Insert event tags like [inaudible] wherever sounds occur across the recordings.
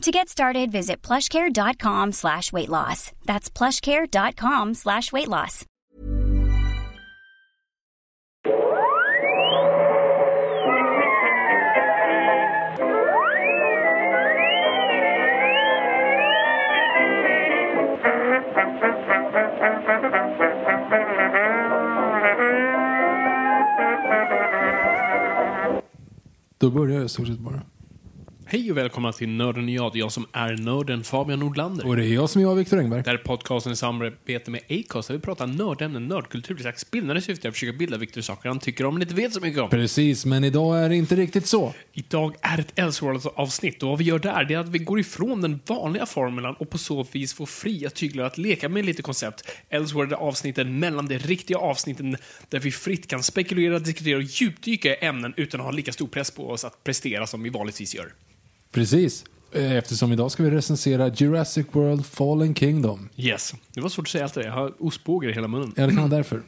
To get started, visit plushcare.com slash weight loss. That's plushcare.com slash weight loss. Då börjar jag i stort sett bara. Hej och välkomna till Nörden och jag. Det är jag som är nörden, Fabian Nordlander. Och det är jag som är jag, Viktor Engberg. Det här är podcasten i samarbete med Acast där vi pratar nördämnen, nördkultur, i slags bildande syfte att försöka bilda Viktor saker han tycker om men inte vet så mycket om. Precis, men idag är det inte riktigt så. Idag är ett Elseworlds-avsnitt och vad vi gör där det är att vi går ifrån den vanliga formulan och på så vis får fria tyglar att leka med lite koncept. Elseworld är avsnitten mellan de riktiga avsnitten där vi fritt kan spekulera, diskutera och djupdyka i ämnen utan att ha lika stor press på oss att prestera som vi vanligtvis gör. Precis. Eh, Eftersom idag ska vi recensera Jurassic World Fallen Kingdom. Yes. Det var svårt att säga allt det. Jag har ostbågar i hela munnen. Ja, det kan vara därför.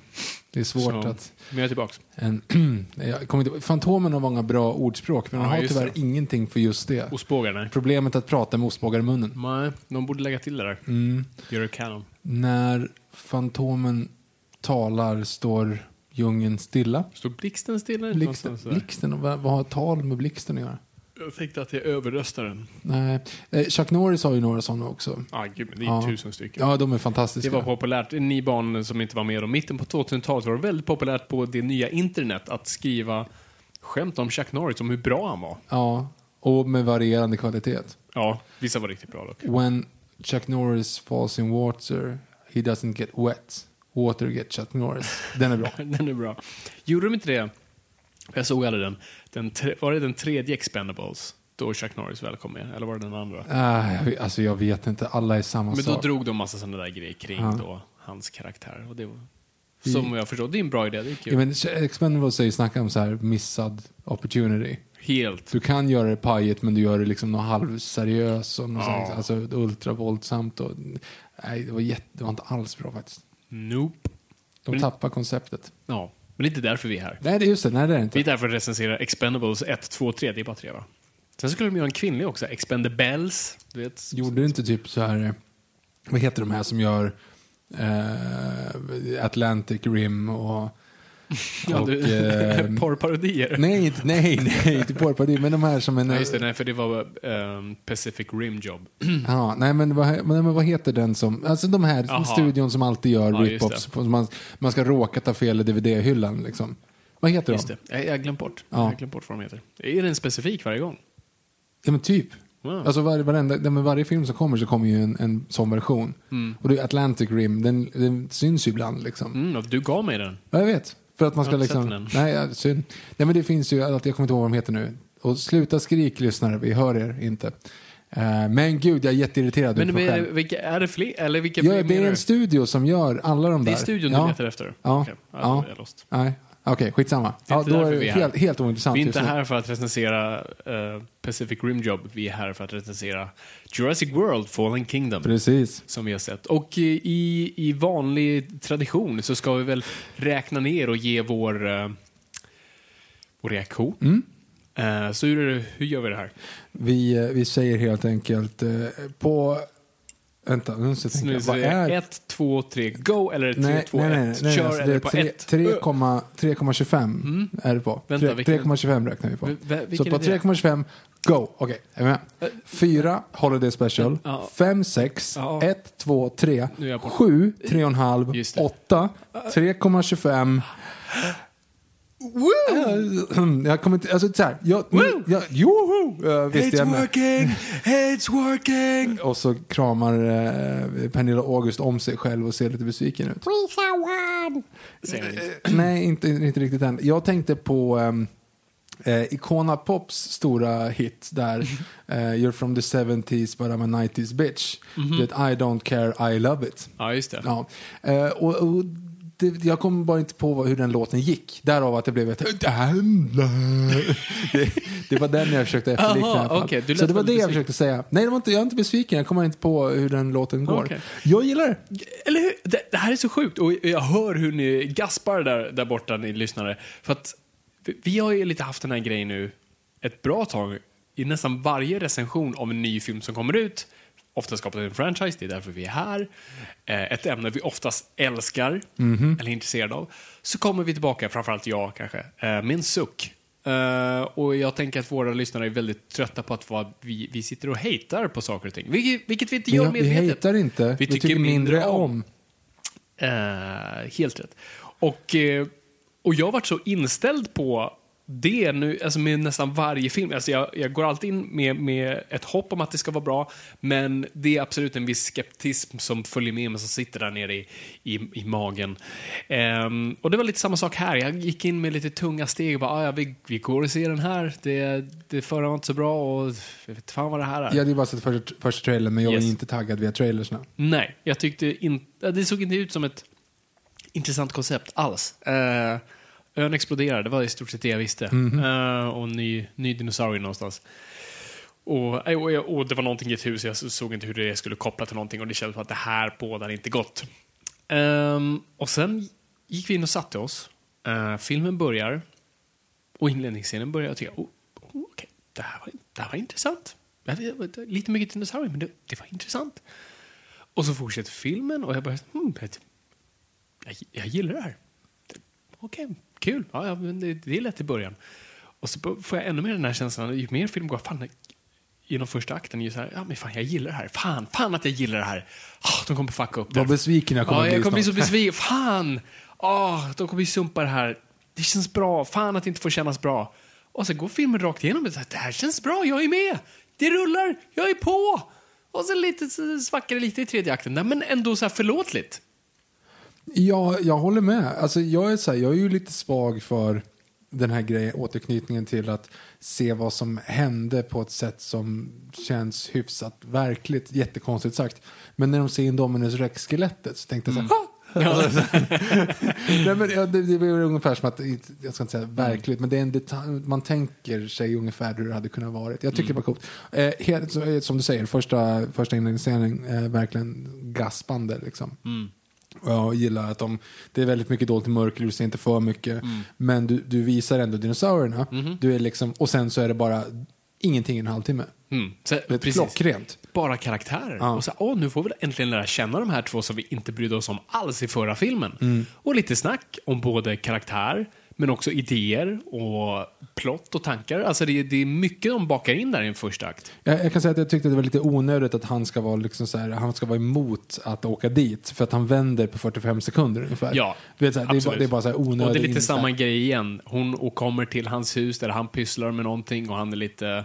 Det är svårt Så, att... Men jag är tillbaks. En, [clears throat] jag kommer inte, Fantomen har många bra ordspråk, men Ja, han har tyvärr det. ingenting för just det. Ostbågar, nej. Problemet att prata med ostbågar i munnen. Nej, de borde lägga till det där. Mm. Göra kanon. När Fantomen talar står djungeln stilla. Står blixten stilla? Blixten, blixten, vad, vad har tal med blixten att göra? Jag tänkte att jag överröstar den. Nej. Eh, Chuck Norris har ju några sådana också. Ah, gud, men det är Ja. tusen stycken. Ja, de är Det fantastiska. var populärt. Ni barn som inte var med om mitten på 2000-talet var det väldigt populärt på det nya internet att skriva skämt om Chuck Norris, om hur bra han var. Ja, och med varierande kvalitet. Ja, vissa var riktigt bra dock. When Chuck Norris falls in water, he doesn't get wet. Water get Chuck Norris. Den är bra. [laughs] Den är bra. Gjorde de inte det? Jag såg aldrig den. Den tre, var det den tredje Expendables? Då Chuck Norris väl kom med? Eller var det den andra? Jag vet- alltså jag vet inte, alla är samma Men då sak. drog de massa sådana där grejer kring Ja. då hans karaktär. Och det var, som jag förstår, det är en bra idé. Det är kul. Ja, men Expendables säger snacka om så här missad opportunity. Helt. Du kan göra det pajigt men du gör det liksom något halvseriöst och något Ja. sånt, alltså ultravåldsamt. Och, nej, det var, jätte, det var inte alls bra faktiskt. Nope. De Men- tappar konceptet. Ja, men det är inte därför vi är här. Nej, det är just det. Nej, det är det inte. Vi är där för att recensera Expendables 1, 2, 3. Det är bara tre va? Sen skulle de göra en kvinnlig också, Expendables. Du vet. Gjorde du inte typ så här, eh, vad heter de här som gör eh, Atlantic Rim och... [laughs] Ja, och du, eh, [laughs] porrparodier. nej, inte, nej, [laughs] nej, inte porrparodi, men de här som en... Nej, just det, nej, för det var ehm, Pacific Rim Job. [clears throat] Ja, nej, men vad, men, men vad heter den som... Alltså de här Jaha. studion som alltid gör Ja, rip-offs. Man, man ska råka ta fel i DVD-hyllan liksom. Vad heter Just de? det. Jag jag har glömt bort. Ja. Jag glömt bort vad de heter. Är den specifik varje gång? Ja, men typ. Wow. Alltså var, varenda, men varje film som kommer så kommer ju en, en sån version. Och det är Atlantic Rim, den, den syns ju ibland liksom. Mm, du gav mig den. Ja, jag vet. För att man ska liksom... Nej, ja, synd. Nej, men det finns ju, att jag kommer inte ihåg vad de heter nu. Och sluta skrik lyssnare, vi hör er inte. Eh, men gud, jag är jätteirriterad Men det, själv. vilka, är det fler? Eller vilka Ja, fler det är en du? studio som gör alla de Det där. är studion ja. du letar efter? Ja. Okej, ja. Nej, okej, skitsamma. Det är Ja, då är vi det helt, helt ointressant Vi är inte här för att recensera eh, Pacific Rim Job. Vi är här för att recensera Jurassic World Fallen Kingdom. Precis. Som vi har sett. Och eh, i, i vanlig tradition så ska vi väl räkna ner och ge vår, eh, vår reaktion. Mm. Eh, så hur, hur gör vi det här? Vi, vi säger helt enkelt på Vänta, nu ska jag tänka. Vad är... jag 1, 2, 3, go eller 3, Nej, 2, nej, nej, 1. nej, Kör alltså det eller är på tre- 1. 3,- 3,25 är det på. Vänta, Tre- vilken- 3,25 räknar vi på. V- Så på är det? 3,25, go! Okej, är vi med? 4, Holiday Special. Ja. 5, 6, Ja. 1, 2, 3, Nu är jag på- 7, 3,5, Just det. 8, 3,25. Woo! [clears throat] Jag kommer inte, alltså så här, jag, nu, jag, joho! Uh, visst jag working! It's working! [laughs] Och så kramar eh, Pernilla August om sig själv och ser lite besviken ut. [clears throat] Nej, inte, inte riktigt än. Jag tänkte på um, eh, Icona Pops stora hit där [laughs] eh, You're from the 70s but I'm a 90s bitch. That I don't care, I love it. Ja, just det. Ja. Eh, och, och det, jag kommer bara inte på hur den låten gick. Därav att det blev ett... [laughs] Det, det var den jag försökte efterlikna Aha, i alla fall. Så det var det jag försökte säga. Nej, det var inte, jag är inte besviken. Jag kommer inte på hur den låten går. Okej. Jag gillar det. Eller hur? Det, det här är så sjukt och jag hör hur ni gaspar där, där borta, ni lyssnare. För att vi, vi har ju lite haft den här grejen nu ett bra tag. I nästan varje recension av en ny film som kommer ut, ofta skapat en franchise, det är därför vi är här, eh, ett ämne vi oftast älskar eller är intresserade av, så kommer vi tillbaka, framförallt jag kanske, eh, med en suck. Eh, och jag tänker att våra lyssnare är väldigt trötta på att vi, vi sitter och hatar på saker och ting. Vilket, vilket vi inte gör Vi, vi medvetet. hatar inte. Vi, tycker, mindre om. Eh, helt rätt. Och, och jag har varit så inställd på det nu, alltså med nästan varje film. Alltså jag, jag går alltid in med, med ett hopp om att det ska vara bra, men det är absolut en viss skeptism som följer med mig, som sitter där nere i, i, i magen. Ehm, och det var lite samma sak här. Jag gick in med lite tunga steg och bara, "Ah, ja, vi, vi går och ser den här. Det, det förra var inte så bra och jag vet fan vad det här är. Jag hade ju bara sett första, första trailern, men jag Yes. var inte taggad via trailersna. Nej, jag tyckte inte... Det såg inte ut som ett intressant koncept alls. Uh, ön exploderade, det var i stort sett det jag visste. Eh, och ny, ny dinosaurie någonstans. Och, eh, och, och det var någonting i ett hus, jag såg inte hur det skulle koppla till någonting och det kändes som att det här bådar inte gott. Ehm, och sen gick vi in och satte oss. Eh, filmen börjar och inledningsscenen börjar jag tycker, oh, oh, okej, det, här var, det här var intressant. Vet, Lite mycket dinosaurier, men det, det var intressant. Och så fortsätter filmen och jag bara, hmm, jag, jag, gillar det här. Okej, kul. Ja, ja, men det, det är lätt i början. Och så får jag ännu mer den här känslan, ju mer film går, fan, genom första akten, ju så här, ja men fan jag gillar det här. Fan, fan att jag gillar det här. Ah, de kommer fucka upp det. Vad besviken jag kommer Ja, bli jag kommer bli så [laughs] besviken. Fan! Ah, de kommer ju sumpa det här. Det känns bra. Fan att det inte får kännas bra. Och så går filmen rakt igenom. och så här, Det här känns bra, jag är med. Det rullar, jag är på. Och så lite så svackar det lite i tredje akten. Men ändå så här förlåtligt. Ja, jag håller med. Alltså, jag, är så här, jag är ju lite svag för den här grejen, återknytningen till att se vad som hände på ett sätt som känns hyfsat verkligt. Jättekonstigt sagt. Men när de ser Indominus Rex-skelettet så tänkte jag så här, [laughs] Nej, men, ja, det, det var ungefär som att, jag ska inte säga verkligt, men det är en detalj, man tänker sig ungefär hur det hade kunnat vara. Jag tycker det var coolt. Eh, helt, eh, som du säger, första, första inledningsscenen, eh, verkligen gaspande liksom. Jag gillar att de, det är väldigt mycket dolt i mörker, du ser inte för mycket. Men du, du visar ändå dinosaurierna. Du är liksom, och sen så är det bara ingenting i en halvtimme. Mm. Så, Det är klockrent. Bara karaktärer. Ja. Och så, åh, nu får vi äntligen lära känna de här två som vi inte brydde oss om alls i förra filmen. Mm. Och lite snack om både karaktär, men också idéer och plott och tankar. Alltså det, är- det är mycket de bakar in där i en första akt. Jag, jag kan säga att jag tyckte det var lite onödigt att han ska vara, liksom så här, han ska vara emot att åka dit. För att han vänder på 45 sekunder ungefär. Ja, du vet, så här, det, är bara, det är bara så här onödigt. Och det är lite samma grej igen. Hon och kommer till hans hus där han pysslar med någonting och han är lite...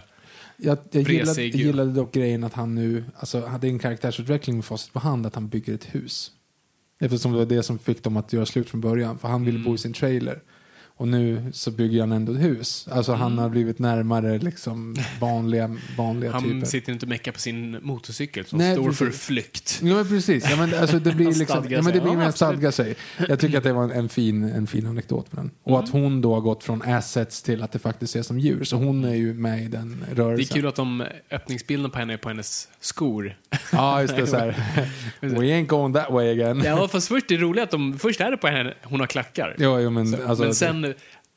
Jag, jag gillade, gillade dock grejen att han nu alltså, hade en karaktärsutveckling med facit på hand att han bygger ett hus. Eftersom det var det som fick dem att göra slut från början. För han ville Mm. bo i sin trailer. Och nu så bygger han ändå ett hus. Alltså han har blivit närmare liksom vanliga, vanliga Han typer. sitter inte och meckar på sin motorcykel som Nej, står precis. för flykt. Ja men precis, ja, men, alltså, det blir Han liksom, ja, men det blir Ja, mer absolut. stadga sig. Jag tycker att det var en, en, fin, en fin anekdot med den. Och Mm. att hon då har gått från assets till att det faktiskt är som djur. Så hon är ju med i den Det är rörelsen. kul att de öppningsbilden på henne är på hennes skor. Ja, just det. Så här. [laughs] We ain't going that way again. Ja, fast först det är roligt att de, först är det på henne, hon har klackar. Ja, jo, men, Så, alltså, men sen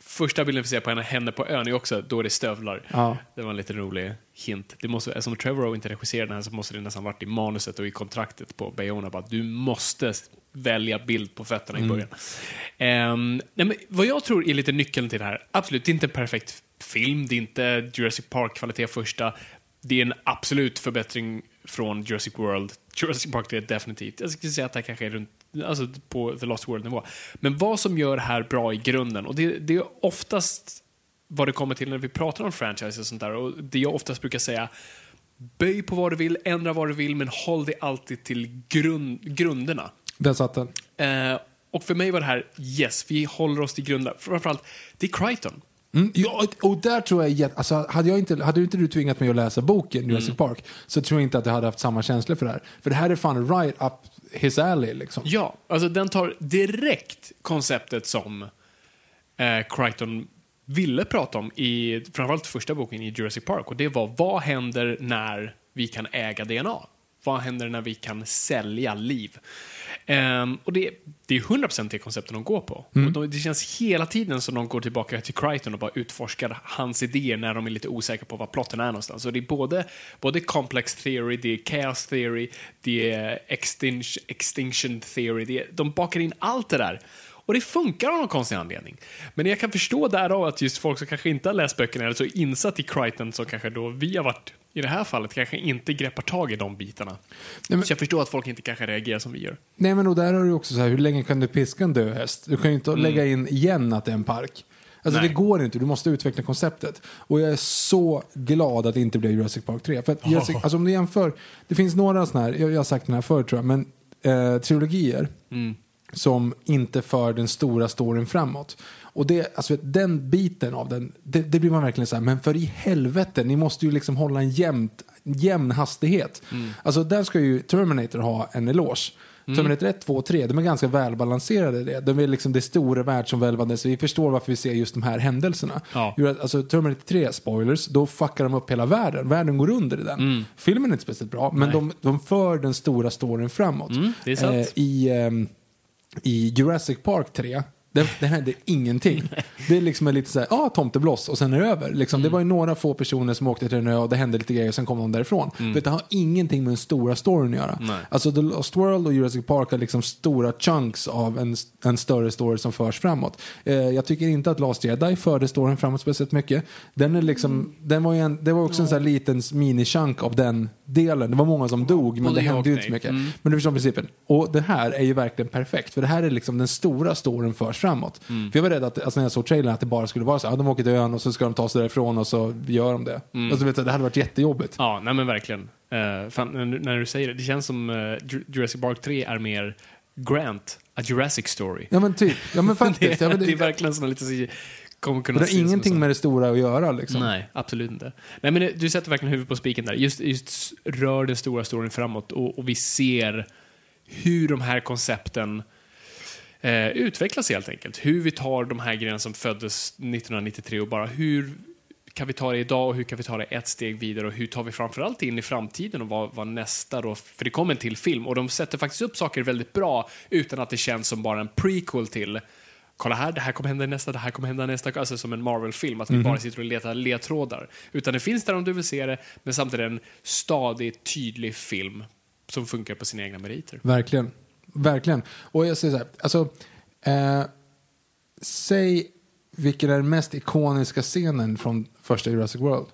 första bilden vi ser på henne, henne på ön är också, då är det stövlar. Ja. Det var en lite rolig hint. Det måste, eftersom Trevorrow inte regisserade den här så måste det nästan varit i manuset och i kontraktet på Bayona bara, du måste välja bild på fötterna i början. Ehm, nej, men vad jag tror är lite nyckeln till det här, absolut, det är inte en perfekt film, det är inte Jurassic Park-kvalitet första, det är en absolut förbättring från Jurassic World. Jurassic Park det är definitivt. Jag skulle säga att det här kanske är runt, alltså på The Lost World-nivå. Men vad som gör det här bra i grunden, och det, det är oftast vad det kommer till när vi pratar om franchise och sånt där, och det jag oftast brukar säga, böj på vad du vill, ändra vad du vill, men håll dig alltid till grund, grunderna. Där satt den. Eh, och för mig var det här, yes, vi håller oss till grunderna. Framförallt, det är Crichton. Mm, ja, och där tror jag, alltså, hade, jag inte, hade inte du tvingat mig att läsa boken Jurassic Park så tror jag inte att jag hade haft samma känsla för det här. För det här är fan right up his alley liksom. Ja, alltså den tar direkt konceptet som eh, Crichton ville prata om i framförallt första boken i Jurassic Park. Och det var, vad händer när vi kan äga DNA? Vad händer när vi kan sälja liv? Ehm, och det, det är 100% det konceptet de går på. Och de, det känns hela tiden som de går tillbaka till Crichton och bara utforskar hans idéer när de är lite osäkra på vad plotten är någonstans. Så det är både, både complex theory, det är chaos theory, det är extinction, extinction theory. Det är, de bakar in allt det där. Och det funkar av någon konstig anledning. Men jag kan förstå därav att just folk som kanske inte har läst böckerna eller så insatt i Crichton som kanske då vi har varit i det här fallet kanske inte greppar tag i de bitarna. men- Så jag förstår att folk inte kanske reagerar som vi gör. Nej men och där har du också så här, hur länge kan du piska en död häst? Du kan ju inte lägga in igen att det är en park. Alltså Nej. det går inte, du måste utveckla konceptet. Och jag är så glad att det inte blev Jurassic Park 3. För att Jurassic, alltså om du jämför, det finns några sådana här, jag, jag har sagt den här förr tror jag, men eh, trilogier som inte för den stora storyn framåt. Och det, alltså, den biten av den, det, det blir man verkligen så här, men för i helvete, ni måste ju liksom hålla en jämnt, jämn hastighet. Alltså där ska ju Terminator ha en eloge. Terminator 1, 2 och 3, de är ganska välbalanserade. Det. De är liksom det stora världsomvälvande, så vi förstår varför vi ser just de här händelserna. Ja. Alltså Terminator 3, spoilers, då fuckar de upp hela världen. Världen går under i den. Filmen är inte speciellt bra, men de, de för den stora storyn framåt. sant. Eh, I, ehm, i Jurassic Park 3, det, det hände ingenting. Det är liksom lite såhär, ja, ah, tomtebloss och sen är det över. Liksom, Det var ju några få personer som åkte till en ö och det hände lite grejer och sen kom de därifrån. Vet, det har ingenting med den stora storyn att göra. Nej. Alltså The Lost World och Jurassic Park har liksom stora chunks av en, en större story som förs framåt. Eh, jag tycker inte att Last Jedi förde storyn framåt speciellt mycket. Den är liksom, den var en, det var också en sån här liten mini-chunk av den delen. Det var många som dog, men Både det hände ju inte så mycket. Mm. Men du förstår principen. Och det här är ju verkligen perfekt. För det här är liksom den stora storyn förs framåt. Mm. För jag var rädd att, alltså när jag såg trailern att det bara skulle vara så ja, de åker till ön och så ska de ta sig därifrån och så gör de det. Mm. Alltså, vet du, det hade varit jättejobbigt. Ja, nej men verkligen. Uh, fan, när, du säger det, det känns som uh, Jurassic Park 3 är mer Grant, a Jurassic story. Ja men typ, ja men [laughs] det, faktiskt. men är, det, det är verkligen som lite så, kommer kunna det har ingenting med det stora att göra liksom. Nej, absolut inte. Nej, men det, du sätter verkligen huvudet på spiken där. Just, just rör den stora storyn framåt och, och vi ser hur de här koncepten eh, utvecklas helt enkelt. Hur vi tar de här grejerna som föddes 1993 och bara hur kan vi ta det idag och hur kan vi ta det ett steg vidare och hur tar vi framförallt in i framtiden och vad, vad nästa då, för det kommer en till film och de sätter faktiskt upp saker väldigt bra utan att det känns som bara en prequel till kolla här, det här kommer hända nästa, det här kommer hända nästa, alltså som en Marvel-film, att vi bara sitter och letar ledtrådar. Utan det finns där om du vill se det, men samtidigt en stadig, tydlig film som funkar på sina egna meriter. Verkligen. Verkligen. Och jag säger så här, alltså, eh, säg vilken är den mest ikoniska scenen från första Jurassic World?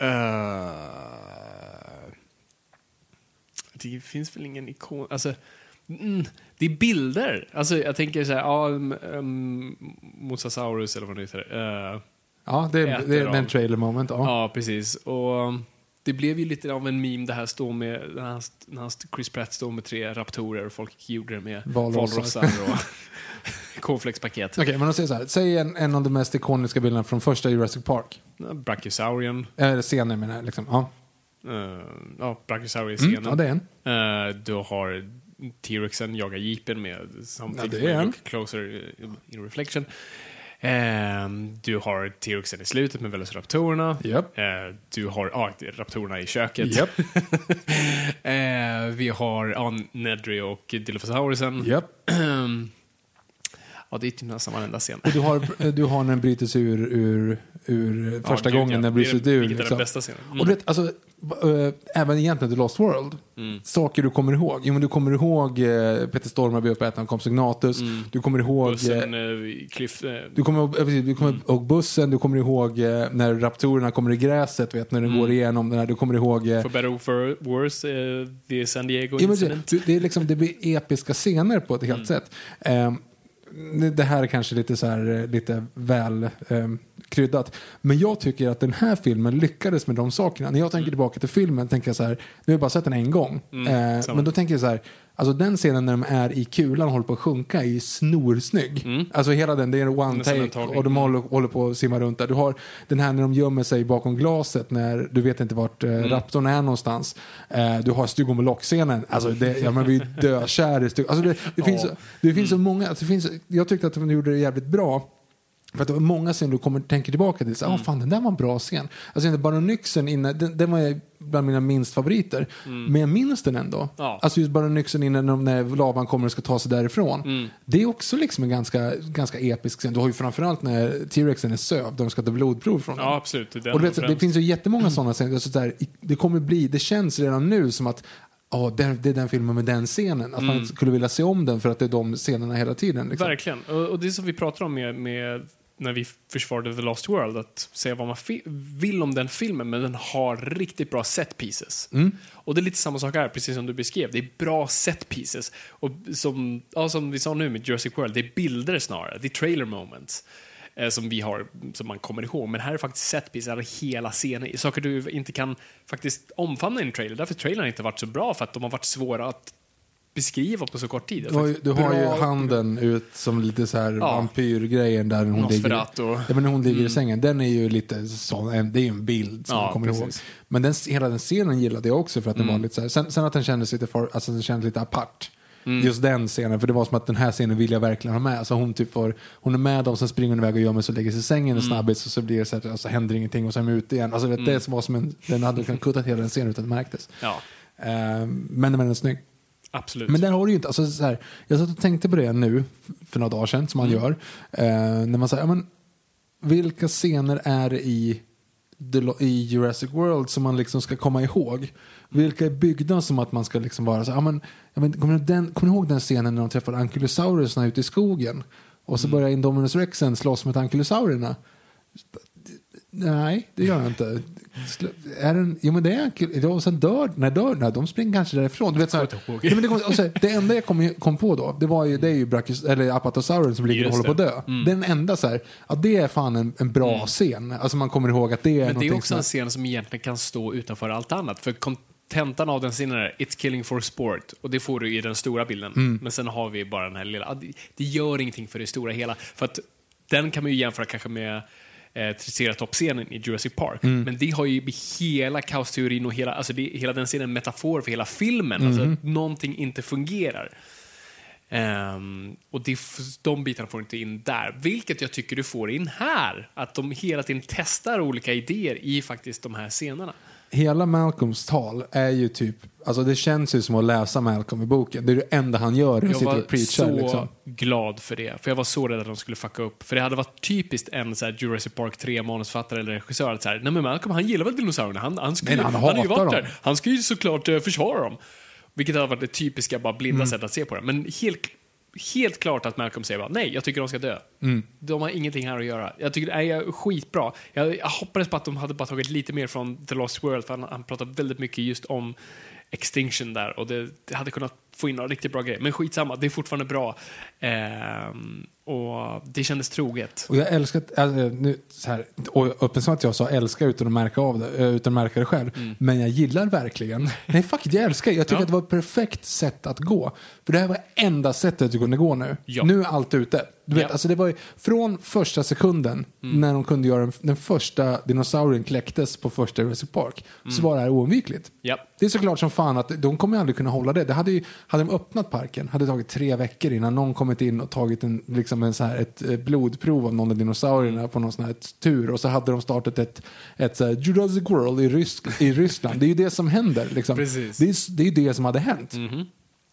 Eh, det finns väl ingen ikon... Alltså, mm, det är bilder. Alltså, jag tänker så här, ja, um, um, Mosasaurus eller vad det heter. Uh, Ja, det, Äter det är den trailer moment. Ja. ja, precis. Och um, det blev ju lite av en meme det här står med, när han, när han, Chris Pratt står med tre raptorer och folk gjorde det med Valrossar. och [laughs] cornflakespaket. Okej, men då säger så här. Säg en, en av de mest ikoniska bilderna från första Jurassic Park. Brachiosaurien. Eller scenen menar jag. Liksom. Ja. Uh, ja, Brachiosaurien-scenen. Mm, ja, det är en. Eh, du har T-Rexen jagar jeepen med Something Ja, det är en. look closer in reflection. Eh, du har T-Rexen i slutet med Velociraptorerna. Japp. Eh, du har ja, raptorerna i köket. Japp. [laughs] eh, vi har ja, Nedry och Dilophosaurusen. Japp. Ja, det är typ nästan varenda scen. Och du har, du har när den bryter sig ur, ur, ur första gud, gången ja. när bryter Det är- ur. liksom. bästa scenen. Mm. Och du vet, alltså, äh, även egentligen The Lost World, saker du kommer ihåg. Jo, men du kommer ihåg äh, Peter Stormare blir uppäten av Compsognatus. Du kommer ihåg... eh, Bussen, eh, Cliff... eh, Du kommer, ihåg, eh, du kommer ihåg bussen, du kommer ihåg eh, när raptorerna kommer i gräset, vet, när den går igenom den här. Du kommer ihåg... Eh, For better or for worse, eh, the San Diego Ja, men incident. det, det, är liksom, det blir episka scener på ett helt Mm. sätt. Ehm, det- här är kanske lite, så här, eh, lite väl ehm, kryddat. Men jag tycker att den här filmen lyckades med de sakerna. När jag tänker tillbaka till filmen tänker jag så här, nu har jag bara sett den en gång. Mm, samma. men då tänker jag så här, alltså den scenen när de är i kulan och håller på att sjunka är ju snorsnygg. Alltså hela den, det är one take och de håller, håller på att simma runt där. Du har den här när de gömmer sig bakom glaset när du vet inte vart eh, Mm. raptorn är någonstans. Eh, du har Stugom och Lock-scenen. Alltså det, ja, blir ju dökär i Stugom. Alltså det, det, finns, så- det finns så Mm. många, alltså det finns, jag tyckte att de gjorde det jävligt bra. För att det var många scener du kommer, tänker tillbaka till. Så, Mm. ah, fan, den där var en bra scen. Alltså den Baronyxen inne, den, den var bland mina minst favoriter. Men jag minns den ändå. Mm. Ja. Alltså just Baronyxen inne när, när lavan kommer och ska ta sig därifrån. Mm. Det är också liksom en ganska, ganska episk scen. Du har ju framförallt när T-Rexen är sövd, de ska ta blodprov från den. Ja, absolut. Det Och du vet, det finns ju jättemånga sådana scener. Alltså, där, det kommer bli, det känns redan nu som att ja, det, det är den filmen med den scenen. Att man skulle vilja se om den för att det är de scenerna hela tiden. Liksom. Mm. Verkligen. Och, och det är som vi pratar om med, med när vi försvarade The Lost World, att säga vad man vill om den filmen, men den har riktigt bra set pieces. Och det är lite samma sak här, precis som du beskrev. Det är bra set pieces. Och som, ja, som vi sa nu med Jurassic World, det är bilder snarare. Det är trailer moments. Eh, som vi har, som man kommer ihåg. Men här är faktiskt set pieces, alltså hela scener. Saker du inte kan faktiskt omfamna i en trailer. Därför trailern inte varit så bra, för att de har varit svåra att beskriva på så kort tid. Du har, ju, du har ju handen ut som lite så här Ja. vampyrgrejen där hon ligger, Nosferatu. Mm. ja, men hon ligger i sängen. Den är ju lite sån, det är ju en bild som Ja, man kommer ihåg. precis. Men den, hela den scenen gillade jag också för att den Mm. var lite så här, sen, sen att den kändes lite, för, alltså den kändes lite apart. Mm. Just den scenen, för det var som att den här scenen vill jag verkligen ha med. Alltså hon, typ får, hon är med dem, sen springer hon iväg och gömmer sig och lägger sig i sängen Mm. en snabbis och så blir det så att alltså, händer ingenting och så är de ute igen. Alltså, vet, Det var som en, den hade kunnat kutta hela den scenen utan att det märktes. Ja, Ehm, men den är snygg. Absolut. Men där har du ju inte, alltså så här, jag satt och tänkte på det nu för några dagar sedan som man Mm. gör. Eh, när man säger, ja, men vilka scener är det i, i Jurassic World som man liksom ska komma ihåg? Vilka är byggda som att man ska liksom vara så ja, men, ja, men, kommer, den, kommer ni ihåg den scenen när de träffar ankylosaurusarna ute i skogen? Och så börjar Indominus Rexen slåss mot ankylosaurierna. Nej, det gör jag inte. Är den, jo men det är. Ja, och sen dör, när dör, nej, de springer kanske därifrån. Du vet, så här, nej, men det, kom, så, här, det enda jag kom, kom på då, det var ju, det är ju Brachys, eller Apatosauren som ligger och håller på att det. Mm. dö. Den enda så här, ja, det är fan en, en bra scen. Alltså man kommer ihåg att det är Men det är också en scen som egentligen kan stå utanför allt annat. För kontentan av den scenen är It's killing for sport. Och det får du i den stora bilden. Mm. Men sen har vi bara den här lilla. det gör ingenting för det stora hela. För att den kan man ju jämföra kanske med eh, Triceratops-scenen i Jurassic Park. Mm. Men det har ju hela kaosteorin och hela, alltså det, hela den scenen en metafor för hela filmen. Alltså Mm. att någonting inte fungerar. Ehm, och det, de bitarna får du inte in där. Vilket jag tycker du får in här. Att de hela tiden testar olika idéer i faktiskt de här scenerna. Hela Malcolms tal är ju typ, alltså det känns ju som att läsa Malcolm i boken. Det är det enda han gör, han Jag sitter var och preachar så liksom. glad för det. För jag var så rädd att de skulle fucka upp. För det hade varit typiskt en så Jurassic Park 3 manusfattare eller regissör att så här, nej men Malcolm han gillar väl dinosaurierna? Han, han, ska, Nej, han han ju varit dem. där. Han ska ju såklart eh, försvara dem. Vilket hade varit det typiska, bara blinda Mm. sätt att se på det. Men helt, helt klart att Malcolm säger bara, nej, jag tycker de ska dö. Mm. De har ingenting här att göra. Jag tycker det är skitbra. Jag, jag hoppades på att de hade bara tagit lite mer från The Lost World, för han, han pratar väldigt mycket just om Extinction där och det, det hade kunnat få in några riktigt bra grejer. Men skitsamma, det är fortfarande bra. Ehm, och det kändes troget. Och jag älskar, alltså, nu, så här, och öppen som att jag sa älskar utan att märka, av det, eh, utan att märka det själv. Men jag gillar verkligen, nej fuck it, jag älskar, jag tycker Mm. Ja. att det var ett perfekt sätt att gå. För det här var enda sättet du kunde gå nu. Ja. Nu är allt ute. Du vet, Ja. Mm. alltså det var ju från första sekunden när de kunde göra den, den första dinosaurien kläcktes på första Jurassic Park. Så var det här oundvikligt. Mm. Det är såklart som fan att de kommer aldrig kunna hålla det. det hade, ju, hade de öppnat parken hade det tagit tre veckor innan någon kommit in och tagit en, liksom en så här, ett eh, blodprov av någon av dinosaurierna på någon sån här tur och så hade de startat ett, ett så här, Jurassic World i, Rysk, i Ryssland. Det är ju det som händer. Liksom. Precis. Det, är, det är ju det som hade hänt.